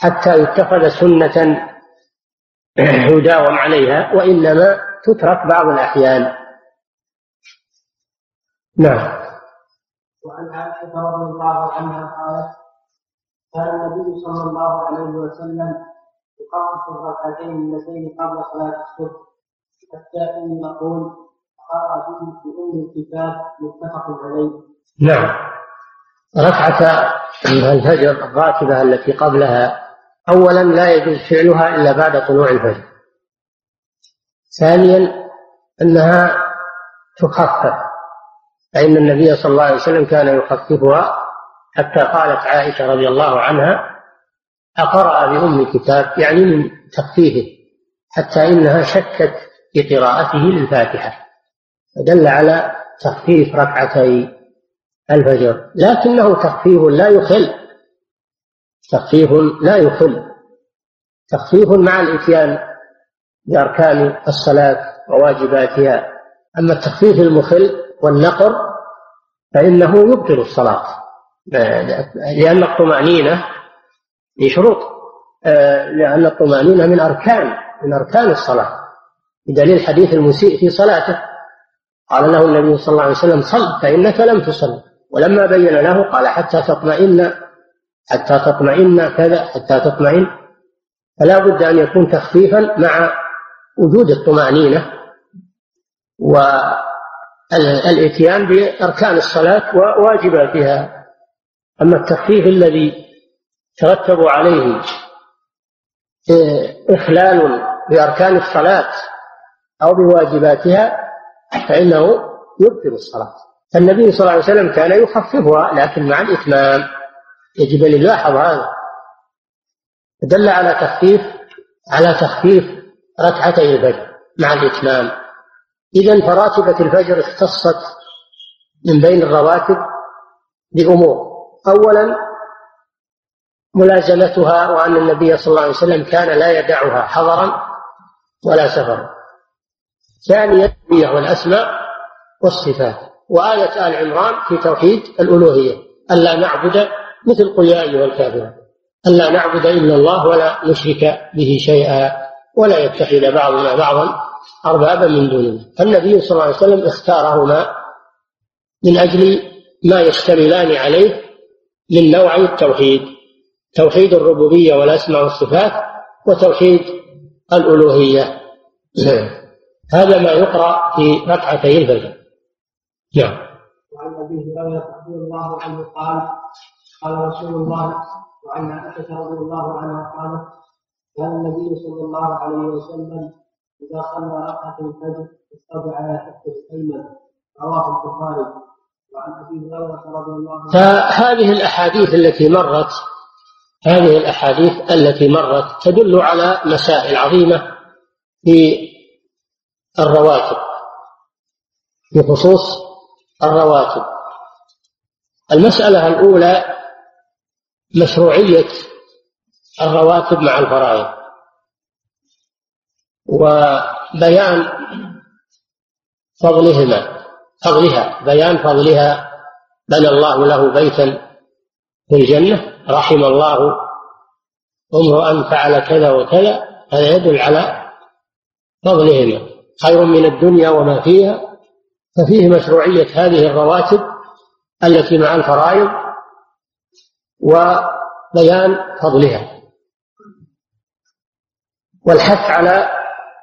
حتى يتخذ سنة يداوم عليها وإنما تترك بعض الأحيان. نعم.
وعن عائشة رضي الله عنها قالت كان النبي صلى الله عليه وسلم يخفف الركعتين اللتين قبل صلاة الصبح حتى إن نقول عليه.
نعم ركعة الفجر الراتبة التي قبلها أولا لا يجوز فعلها إلا بعد طلوع الفجر ثانيا أنها تخفف فإن النبي صلى الله عليه وسلم كان يخففها حتى قالت عائشة رضي الله عنها أقرأ بأم الكتاب يعني من تخفيفه حتى إنها شكت في قراءته للفاتحة فدل على تخفيف ركعتي الفجر. لكنه تخفيف لا يخل. تخفيف لا يخل. تخفيف مع الإتيان بأركان الصلاة وواجباتها. أما التخفيف المخل والنقر فإنه يبطل الصلاة. لأن الطمأنينة من شروط آه، لأن الطمأنينة من أركان من أركان الصلاة. بدليل حديث المسيء في صلاته. قال له النبي صلى الله عليه وسلم صل فإنك لم تصل. ولما بين له قال حتى تطمئن حتى تطمئن كذا حتى تطمئن. فلا بد أن يكون تخفيفا مع وجود الطمأنينة والإتيان بأركان الصلاة وواجباتها أما التخفيف الذي ترتب عليه إخلال بأركان الصلاة أو بواجباتها فإنه يبطل الصلاة. فالنبي صلى الله عليه وسلم كان يخففها لكن مع الإتمام. يجب أن يلاحظ هذا. دل على تخفيف على تخفيف ركعتي الفجر مع الإتمام. إذا فراتبة الفجر اختصت من بين الرواتب بأمور. أولا ملازمتها وأن النبي صلى الله عليه وسلم كان لا يدعها حضرا ولا سفرا. ثانيا هي والأسماء والصفات. وآية آل عمران في توحيد الألوهية. ألا نعبد مثل قل يا أيها الكافرون ألا نعبد إلا الله ولا نشرك به شيئا ولا يتخذ بعضنا بعضا أربابا من دون الله فالنبي صلى الله عليه وسلم اختارهما من أجل ما يشتملان عليه من نوعي التوحيد. توحيد الربوبية والأسماء والصفات وتوحيد الألوهية. هذا ما يقرأ في ركعتي الفجر
نعم. وعن أبي هريرة رضي الله عنه قال قال رسول الله وعن عائشة رضي الله عنها قالت كان النبي صلى الله عليه وسلم إذا صلى ركعة الفجر استرجع على حفظ الأيمن رواه البخاري. وعن أبي هريرة رضي الله عنه
فهذه الأحاديث التي مرت هذه الأحاديث التي مرت تدل على مسائل عظيمة في الرواتب في خصوص الرواتب. المسألة الأولى مشروعية الرواتب مع الفرائض. وبيان فضلهما فضلها بيان فضلها بنى الله له بيتا في الجنة رحم الله امرؤا فعل كذا وكذا هذا يدل على فضلهما. خير من الدنيا وما فيها ففيه مشروعية هذه الرواتب التي مع الفرائض وبيان فضلها. والحث على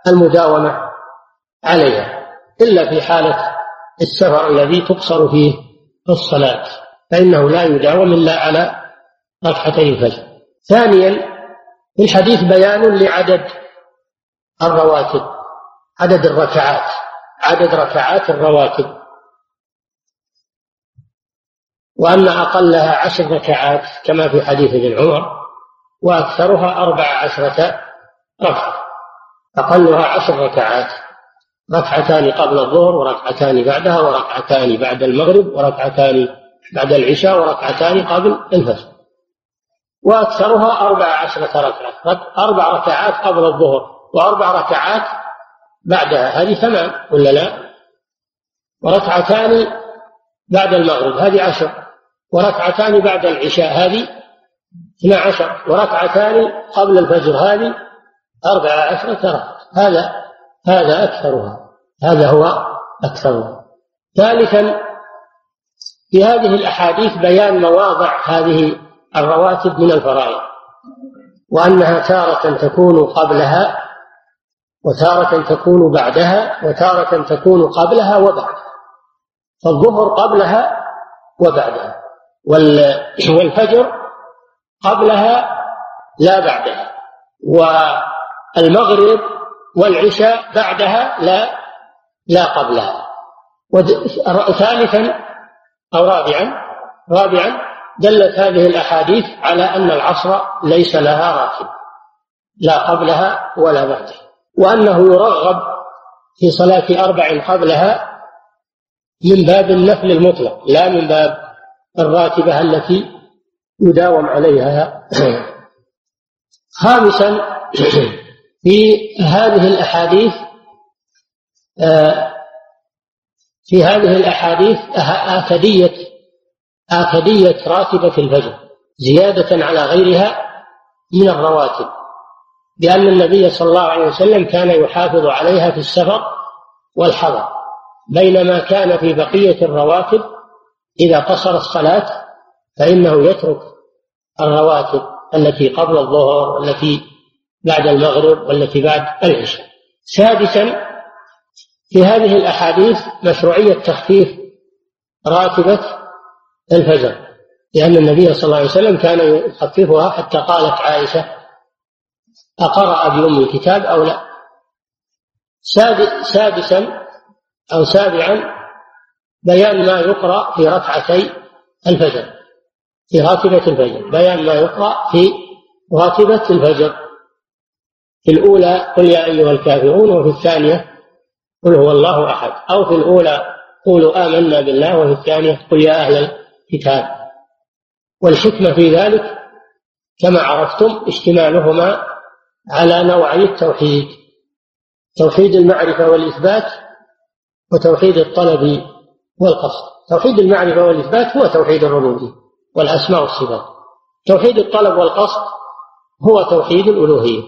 المداومة عليها إلا في حالة السفر الذي تقصر فيه الصلاة فإنه لا يداوم إلا على ركعتي الفجر. ثانيا في الحديث بيان لعدد الرواتب. عدد الركعات عدد ركعات الرواتب وأن أقلها عشر ركعات كما في حديث ابن عمر وأكثرها أربع عشرة ركعة. أقلها عشر ركعات ركعتان قبل الظهر وركعتان بعدها وركعتان بعد المغرب وركعتان بعد العشاء وركعتان قبل الفجر. وأكثرها أربع عشرة ركعة أربع ركعات قبل الظهر وأربع ركعات بعدها هذه ثمان ولا لا؟ وركعتان بعد المغرب هذه عشر. وركعتان بعد العشاء هذه اثنا عشر. وركعتان قبل الفجر هذه أربع عشرة ركعة هذا هذا أكثرها. هذا هو أكثرها. ثالثا في هذه الأحاديث بيان مواضع هذه الرواتب من الفرائض وأنها تارة تكون قبلها وتارة تكون بعدها وتارة تكون قبلها وبعدها فالظهر قبلها وبعدها والفجر قبلها لا بعدها. والمغرب والعشاء بعدها لا لا قبلها. ثالثا أو رابعا رابعا دلت هذه الأحاديث على أن العصر ليس لها راتب لا قبلها ولا بعدها. وأنه يرغب في صلاة أربع قبلها من باب النفل المطلق لا من باب الراتبة التي يداوم عليها. [CLEARS THROAT] خامسا [CLEARS THROAT] في هذه الأحاديث آه، في هذه الأحاديث آكدية آكدية راتبة الفجر زيادة على غيرها من الرواتب. لأن النبي صلى الله عليه وسلم كان يحافظ عليها في السفر والحضر بينما كان في بقية الرواتب إذا قصر الصلاة فإنه يترك الرواتب التي قبل الظهر والتي بعد المغرب والتي بعد العشاء. سادسا في هذه الأحاديث مشروعية تخفيف راتبة الفجر لأن النبي صلى الله عليه وسلم كان يخففها حتى قالت عائشة أقرأ بأم الكتاب أو لا؟ سادسا أو سابعا بيان ما يقرأ في ركعتي الفجر في راتبة الفجر. بيان ما يقرأ في راتبة الفجر. في الأولى قل يا أيها الكافرون وفي الثانية قل هو الله أحد. أو في الأولى قولوا آمنا بالله وفي الثانية قل يا أهل الكتاب. والحكمة في ذلك كما عرفتم اشتمالهما على نوعي التوحيد. توحيد المعرفة والإثبات وتوحيد الطلب والقصد. توحيد المعرفة والإثبات هو توحيد الربوبية والأسماء والصفات. توحيد الطلب والقصد هو توحيد الألوهية.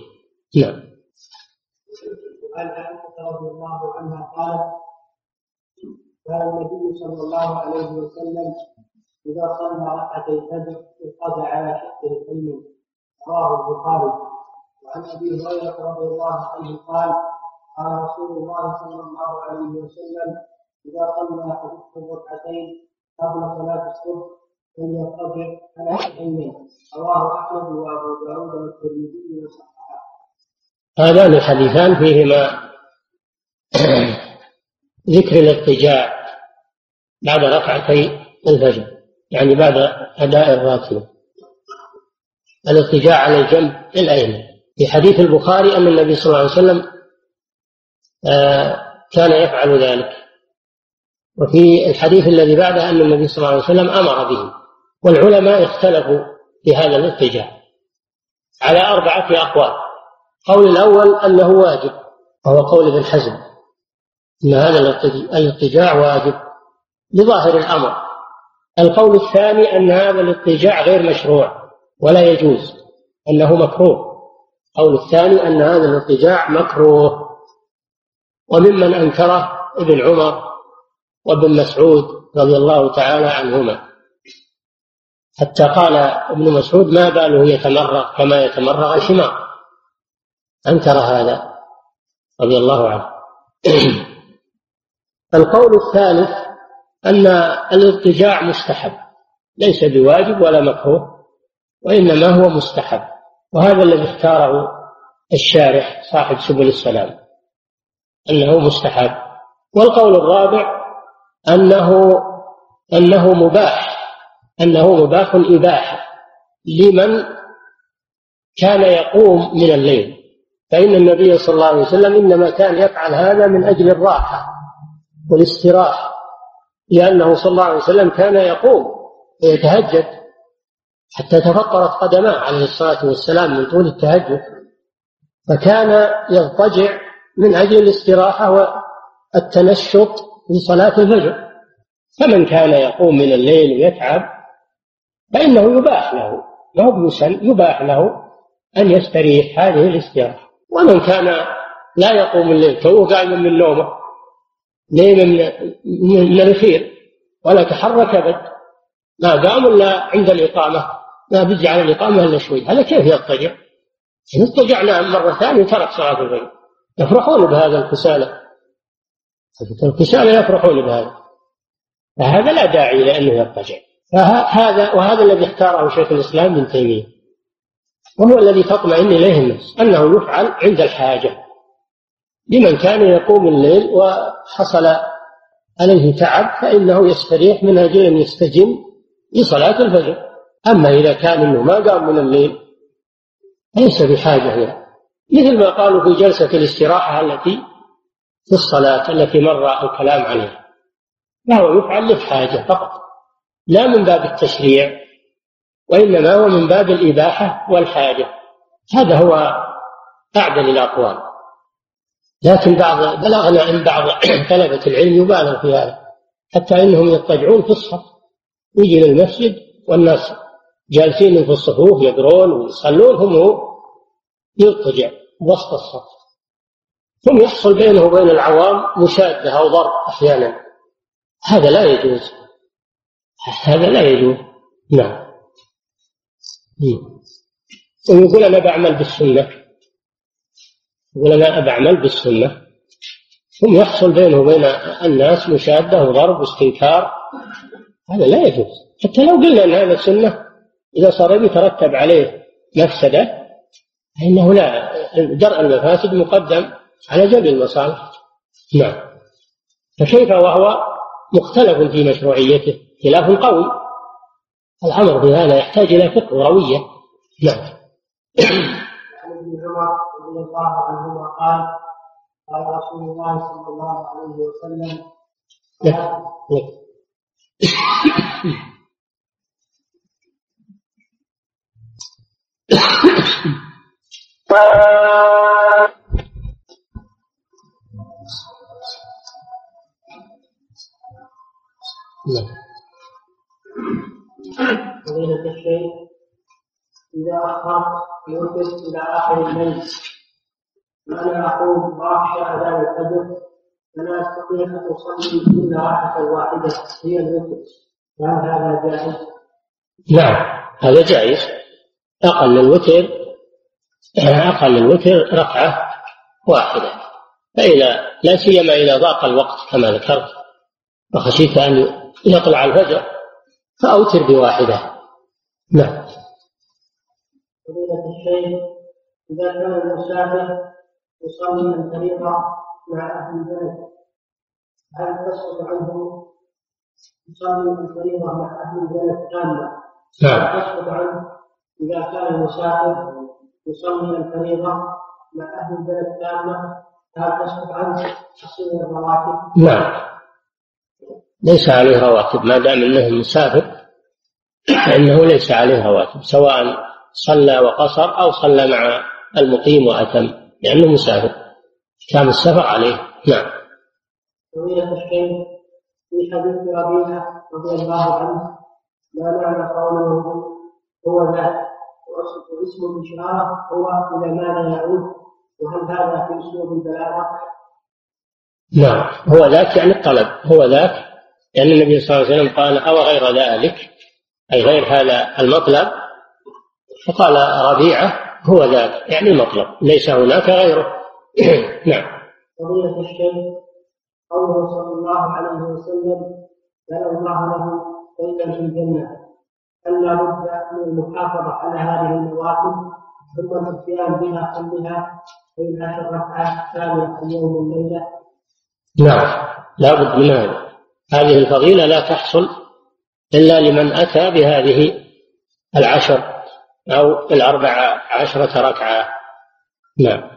نعم.
رضي الله عنها قالت كان النبي صلى الله عليه وسلم إذا صلى ركعتي الفجر اضطجع على شقه الأيمن رواه البخاري. وعن أبي هريرة رضي الله عنه قال قال رسول الله صلى الله عليه وسلم إذا صلى أحدكم ركعتين قبل صلاة الصبح فليضطجع على شقيه رواه أحمد وأبو داود والترمذي وصححه.
هذان الحديثان فيهما ذكر الاضطجاع بعد ركعتي الفجر يعني بعد أداء الراتبة الاضطجاع على الجنب الأيمن في حديث البخاري أن النبي صلى الله عليه وسلم آه، كان يفعل ذلك. وفي الحديث الذي بعده أن النبي صلى الله عليه وسلم أمر به. والعلماء اختلفوا في هذا الاضطجاع على أربعة أقوال. القول الأول أنه واجب وهو قول ابن حزم. أن هذا الاضطجاع واجب لظاهر الأمر. القول الثاني أن هذا الاضطجاع غير مشروع ولا يجوز أنه مكروه. القول الثاني أن هذا الاضطجاع مكروه. وممن أنكره ابن عمر وابن مسعود رضي الله تعالى عنهما. حتى قال ابن مسعود ما باله يتمرغ كما يتمرغ الحمار. أنكر هذا رضي الله عنه. [CLEARS THROAT] القول الثالث أن الاضطجاع مستحب. ليس بواجب ولا مكروه وإنما هو مستحب. وهذا الذي اختاره الشارح صاحب سبل السلام أنه مستحب. والقول الرابع أنه أنه مباح أنه مباح إباحة لمن كان يقوم من الليل. فإن النبي صلى الله عليه وسلم إنما كان يفعل هذا من أجل الراحة والاستراحة لأنه صلى الله عليه وسلم كان يقوم ويتهجد. حتى تفطرت قدماه عليه الصلاة والسلام من طول التهجد فكان يضطجع من أجل الاستراحة والتنشط في صلاة الفجر. فمن كان يقوم من الليل ويتعب فإنه يباح له ما هو يباح له أن يستريح هذه الاستراحة. ومن كان لا يقوم الليل تو قائم من نومه نيم من الخير ولا تحرك أبد. ما قام إلا عند الإقامة. ما بيجي على الإقامة إلا شوي. هذا كيف يضطجع؟ اضطجع نام مرة ثانية ترك صلاة الفجر يفرحون بهذا الكسالى. الكسالى يفرحون بهذا. فهذا لا داعي لأنه يضطجع. فهذا وهذا الذي اختاره شيخ الإسلام ابن تيمية. وهو الذي تطمئن إليه النفس أنه يفعل عند الحاجة. لمن كان يقوم الليل وحصل عليه تعب فإنه يستريح من أجل أن يستجم لصلاة الفجر. أما إذا كان أنه ما قام من الليل ليس بحاجة إلى مثل ما قالوا في جلسة الاستراحة التي في الصلاة التي مر الكلام عليها. فهو يفعل للحاجة فقط. لا من باب التشريع وإنما هو من باب الإباحة والحاجة. هذا هو أعدل الأقوال. لكن بعض بلغنا عن بعض [CLEARS THROAT] طلبة العلم يبالغ في هذا. حتى إنهم يضطجعون في الصف يجي للمسجد والناس جالسين في الصفوف يقرون ويصلون هم يضطجع وسط الصف. ثم يحصل بينه وبين العوام مشادة أو ضرب أحيانا. هذا لا يجوز. هذا لا يجوز. نعم. ويقول أنا بعمل بالسنة. يقول أنا بعمل بالسنة. ثم يحصل بينه وبين الناس مشادة وضرب واستنكار. هذا لا يجوز. حتى لو قلنا أن هذا سنة إذا صار يترتب عليه مفسدة فإنه لا درء المفاسد مقدم على جلب المصالح. نعم. فكيف وهو مختلف في مشروعيته؟ خلاف قوي. الأمر بهذا يحتاج إلى فقه وروية. نعم.
عن ابن عمر رضي الله عنهما قال قال رسول الله صلى الله عليه وسلم نعم.
نعم.
فضيلة الشيخ إذا أخرت يوتر إلى آخر الليل وأنا أقوم وأخشى أذان الفجر فلا أستطيع أن أصلي إلا ركعة واحدة هي الوتر هل هذا جائز؟
نعم هذا جائز أقل الوتر أقل الوتر ركعة واحدة. فإذا لا سيما إذا ضاق الوقت كما ذكرت وخشيت أن يطلع الفجر فأوتر بواحدة. نعم.
فضيلة الشيخ إذا كان المسافر يصلي الفريضة مع أهل البلد هل تسقط عنه يصلي الفريضة مع أهل البلد كاملة
نعم.
تسقط عنه؟ إذا كان المسافر يصلي الفريضة مع أهل البلد كاملة هل تسقط عنه تصلي الرواتب؟
نعم ليس عليه رواتب. ما دام إنه مسافر فإنه ليس عليه رواتب سواء صلى وقصر أو صلى مع المقيم وأتم لأنه مسافر كان السفر عليه. نعم.
فضيلة الشيخ في حديث ربيعة رضي الله عنه ما معنى قوله هو ذاك. واسم الإشارة هو إلى ماذا يعود وهل هذا في أسلوب البلاغة؟
نعم هو ذاك يعني الطلب هو ذاك لأن النبي صلى الله عليه وسلم قال أو غير ذلك؟ أي غير هذا المطلب؟ فقال ربيعة هو ذاك يعني المطلب ليس هناك غيره. [CLEARS THROAT] نعم.
فضيلة الشيخ قوله صلى الله عليه وسلم بنى الله له بيتا في الجنة. أن لا بد من المحافظة على هذه النوافل ثم الاتيان بها كلها في عشر ركعات كاملة اليوم والليلة
نعم لا بد من هذا. هذه الفضيلة لا تحصل إلا لمن أتى بهذه العشر أو الأربع عشرة ركعة. نعم.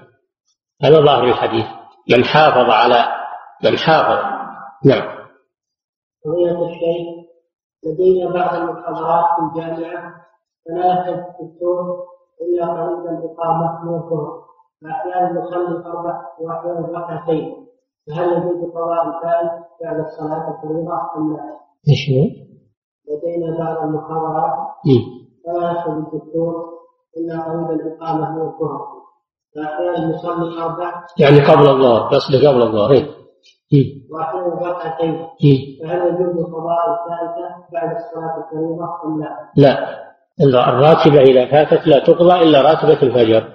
هذا ظاهر الحديث. من حافظ على من حافظ. نعم.
فضيلة الشيخ لدينا بعض المحاضرات في الجامعة. فلا يحتاج الدكتور إلا قريب الإقامة من الظهر فأحيانا نصلي أربع وأحيانا ركعتين فهل يجوز قضاء الفائت بعد الصلاة الفريضة أم لا؟
إيش
لدينا بعض المحاضرات. فلا يدخل الدكتور إلا قريب الإقامة من الظهر فأحيانا نصلي أربع.
يعني قبل الظهر قصدك قبل الظهر إيه؟
وأحيانا ركعتين فهل يجوز قضاء الفائتة بعد الصلاة الفريضة أم لا؟
لا. الراتبة إذا فاتت لا تقضى إلا راتبة الفجر.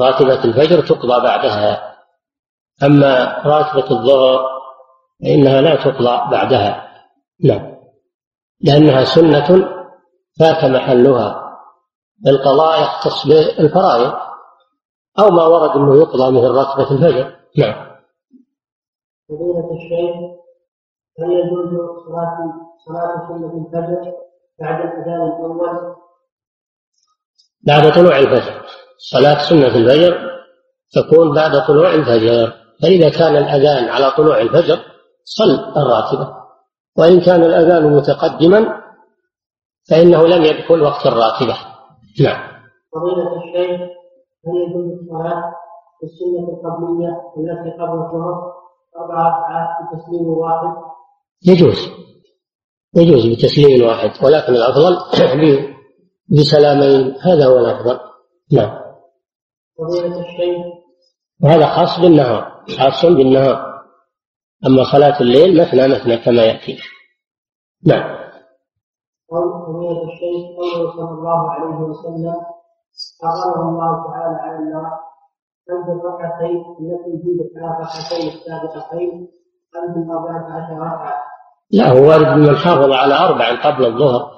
راتبة الفجر تقضى بعدها. أما راتبة الظهر فإنها لا تقضى بعدها. نعم. لأنها سنة فات محلها. القضاء يختص بالفرائض أو ما ورد أنه يقضى مثل راتبة الفجر. نعم.
فضيلة الشيخ هل يجوز صلاة صلاة سنة الفجر بعد الأذان الأول؟
بعد طلوع الفجر. صلاة سنة الفجر تكون بعد طلوع الفجر. فإذا كان الأذان على طلوع الفجر صل الراتبة. وإن كان الأذان متقدما فإنه لم يدخل وقت الراتبة. نعم.
فضيلة الشيخ هل يجوز الصلاة في السنة القبلية التي قبل الظهر؟ بتسليم واحد؟
يجوز. يجوز بتسليم واحد ولكن الأفضل [CLEARS THROAT] بسلامين. هذا هو الأفضل. نعم.
فضيلة الشيخ.
وهذا خاص بالنهار خاص بالنهار. أما صلاة الليل مثنى مثنى كما يأتي. نعم.
قول فضيلة الشيخ قوله صلى الله عليه وسلم حرمه الله تعالى على النار. أنت الركعتين التي في ثلاث ركعتين السابقتين أنت أربعة عشر ركعة.
لا هو وارد من حافظ على أربع قبل الظهر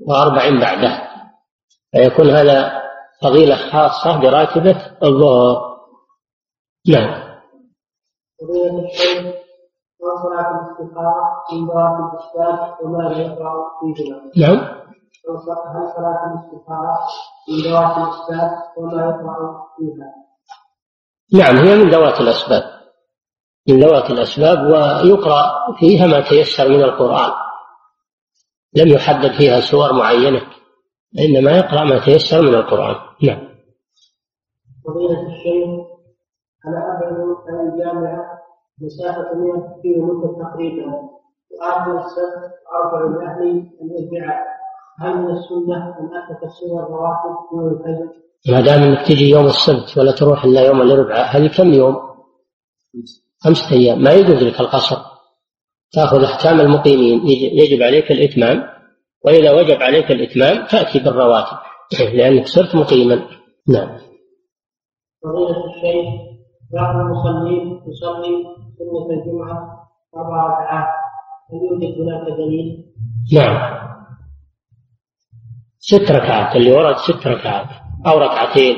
وأربع بعده. فيكون هذا فضيلة خاصة براتبة الظهر. نعم.
فضيلة الشيخ وصلاة الاستخارة من ذوات الأسباب وما لا يقرأ فيهما
نعم.
هل صلاة الاستخارة من ذوات الأسباب وما يقرأ فيها؟
نعم هي من ذوات الأسباب من ذوات الأسباب ويقرأ فيها ما تيسر من القرآن. لم يحدد فيها سور معينة إنما يقرأ ما تيسر من القرآن. نعم.
فضيلة الشيخ أنا أبعد عن الجامعة مسافة 100 كيلو متر تقريبا وآخر السبت أربع من أهلي أن يرجع؟ هل من السنة أن أتكسر الرواتب يوم الفجر؟
ما دام إنك تجي يوم السبت ولا تروح إلا يوم الأربعاء هذه كم يوم؟ خمسة أيام. ما يجوز لك القصر. تأخذ أحكام المقيمين. يجب عليك الإتمام. وإذا وجب عليك الإتمام تأتي بالرواتب. لأنك صرت مقيما. نعم.
فضيلة الشيخ بعض المصلين يصلي سنة الجمعة أربع ركعات. هل يوجد هناك دليل؟
نعم. ست ركعات. اللي ورد ست ركعات. أو ركعتين.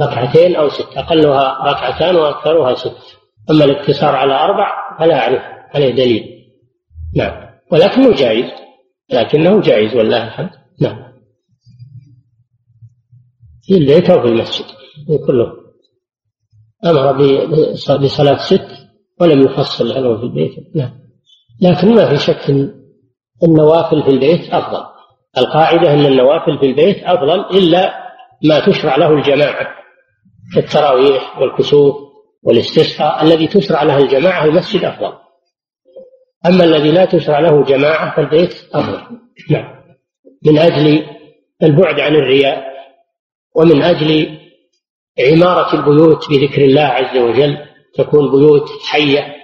ركعتين أو ست أقلها ركعتان وأكثرها ست. أما الاقتصار على أربع فلا أعرف عليه دليل. نعم. ولكنه جائز لكنه جائز والله الحمد. نعم. في البيت أو في المسجد كله. أمر بصلاة ست ولم يفصل عنه في البيت. نعم. لكن ما في شك النوافل في البيت أفضل. القاعدة أن النوافل في البيت أفضل إلا ما تشرع له الجماعة كالتراويح والكسوف والاستسقاء. الذي تشرع له الجماعة المسجد أفضل. أما الذي لا تشرع له جماعة فالبيت أفضل. نعم. من أجل البعد عن الرياء ومن أجل عمارة البيوت بذكر الله عز وجل تكون بيوت حية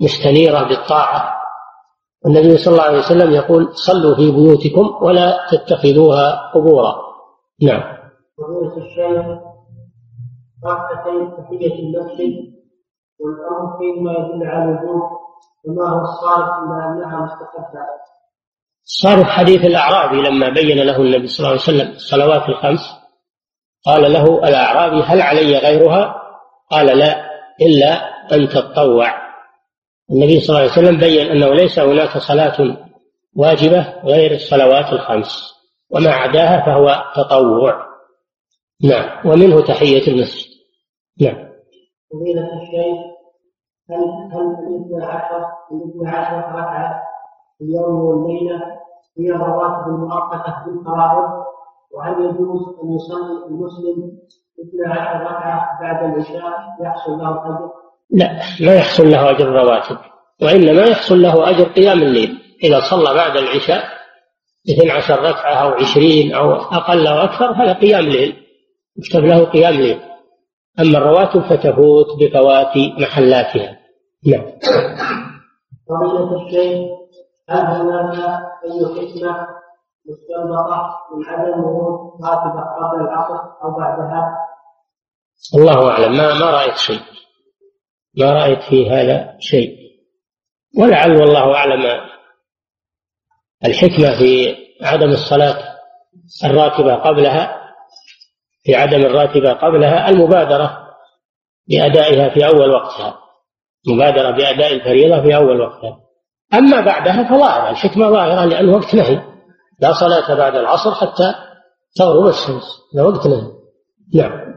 مستنيرة بالطاعة. النبي صلى الله عليه وسلم يقول صلوا في بيوتكم ولا تتخذوها قبورا. نعم.
فضيلة الشيخ ركعتين تحية المسجد والأمر فيما يدل على الوجوب وما هو الصارف إلا أنها مستحبة
صارف حديث الأعرابي لما بين له النبي صلى الله عليه وسلم الصلوات الخمس قال له الأعرابي هل علي غيرها؟ قال لا إلا أن تتطوع النبي صلى الله عليه وسلم بين أنه ليس هناك صلاة واجبة غير الصلوات الخمس وما عداها فهو تطوع. نعم. ومنه تحية المسجد. نعم.
فضيلة الشيخ هل هل الاثنى عشر الاثنى عشر ركعة في اليوم والليلة هي الرواتب المؤقتة بالفرائض وهل يجوز أن يصلي المسلم اثنى عشر ركعة بعد العشاء يحصل له أجر؟
لا ما يحصل له أجر الرواتب وإنما يحصل له أجر قيام الليل. إذا صلى بعد العشاء اثنى عشر ركعة أو عشرين أو أقل أو أكثر هذا قيام ليل يكتب له قيام ليل أما الرواتب فتفوت بفوات محلاتها. نعم.
فضيلة الشيخ هل هناك أي حكمة مستنبطة من عدم ورود راتبة قبل العصر أو بعدها؟
الله أعلم. ما ما رأيت شيء. ما رأيت في هذا شيء. ولعل والله أعلم الحكمة في عدم الصلاة الراتبة قبلها. في عدم الراتبة قبلها المبادرة بأدائها في أول وقتها. مبادرة بأداء الفريضة في أول وقتها. أما بعدها فظاهرة الحكمة ظاهرة لأن وقت نهي. لا صلاة بعد العصر حتى تغرب الشمس هذا وقت نهي. نعم.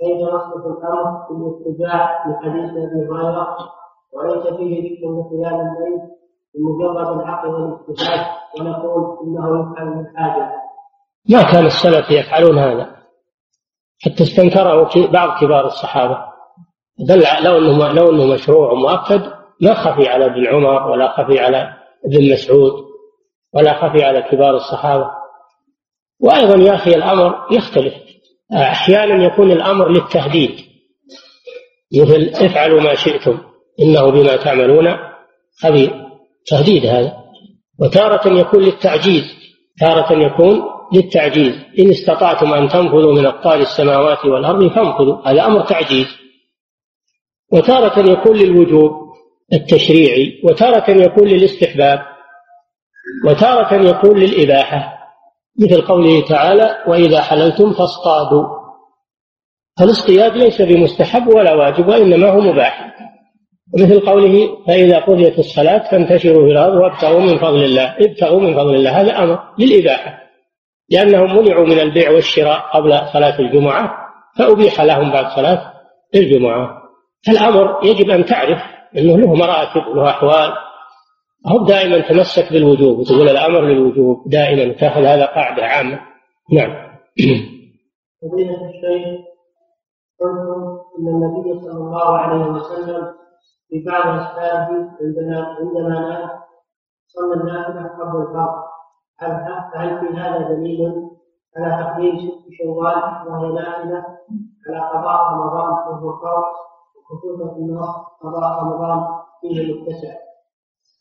كيف نصرف الامر في الاتجاه لحديث أبي هريرة؟ وليس فيه ذكر لقيام الليل بمجرد العقل والاستفاد ونقول إنه يفعل من حاجة.
ما كان السلف يفعلون هذا. حتى استنكره بعض كبار الصحابة. دل لو انه لو إنه مشروع مؤكد ما خفي على ابن عمر ولا خفي على ابن مسعود ولا خفي على كبار الصحابة. وأيضا يا أخي الأمر يختلف. أحيانا يكون الأمر للتهديد. مثل افعلوا ما شئتم إنه بما تعملون خبير. تهديد هذا. وتارة يكون للتعجيز. تارة يكون للتعجيز. إن استطعتم أن تنفذوا من أقطار السماوات والأرض فانفذوا. هذا أمر تعجيز. وتارة يكون للوجوب التشريعي وتارة يكون للاستحباب وتارة يكون للإباحة. مثل قوله تعالى وإذا حللتم فاصطادوا. فالاصطياد ليس بمستحب ولا واجب وإنما هو مباح. ومثل قوله فإذا قضيت الصلاة فانتشروا في الأرض وابتغوا من فضل الله. ابتغوا من فضل الله هذا أمر للإباحة. لأنهم منعوا من البيع والشراء قبل صلاة الجمعة فأبيح لهم بعد صلاة الجمعة. فالأمر يجب أن تعرف أنه له مراتب له أحوال. هو دائما تمسك بالوجوب وتقول الأمر للوجوب دائما تأخذ هذا قاعدة عامة. نعم.
فضيلة الشيخ قلتم أن النبي صلى الله عليه وسلم في بعض أصحابه عندما عندما نام صلى النافله قبل الفرض. هل في هذا دليل على تقديم ست شوال وهي نافله على قضاء رمضان وهو فرض وخصوصا في قضاء رمضان فيه متسع؟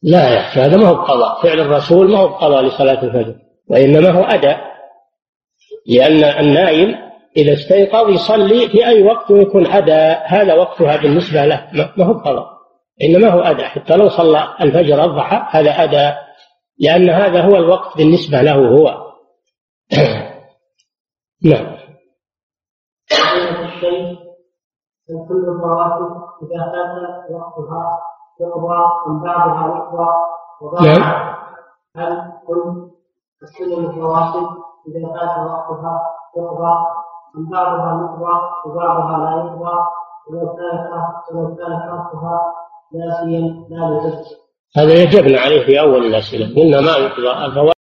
لا يا أخي هذا ما هو قضاء. فعل الرسول ما هو قضاء لصلاة الفجر وإنما هو أداء لأن النائم إذا استيقظ يصلي في أي وقت ويكون أداء. هذا وقتها بالنسبة له ما هو قضاء إنما هو أداء. حتى لو صلى الفجر الضحى هذا أداء. لأن هذا هو الوقت بالنسبة له هو. [CLEARS THROAT] نعم.
كل الرواتب إذا فات وقتها يقضى من بعضها يقضى وبعضها هل كل السنن الرواتب إذا فات وقتها يقضى من بعضها يقضى وبعضها لا يقضى ولو كان ولو كان تركها ناسيا لا يجب
هذا يجبنا عليه في أول الأسئلة. قلنا ما يقضى الفوائد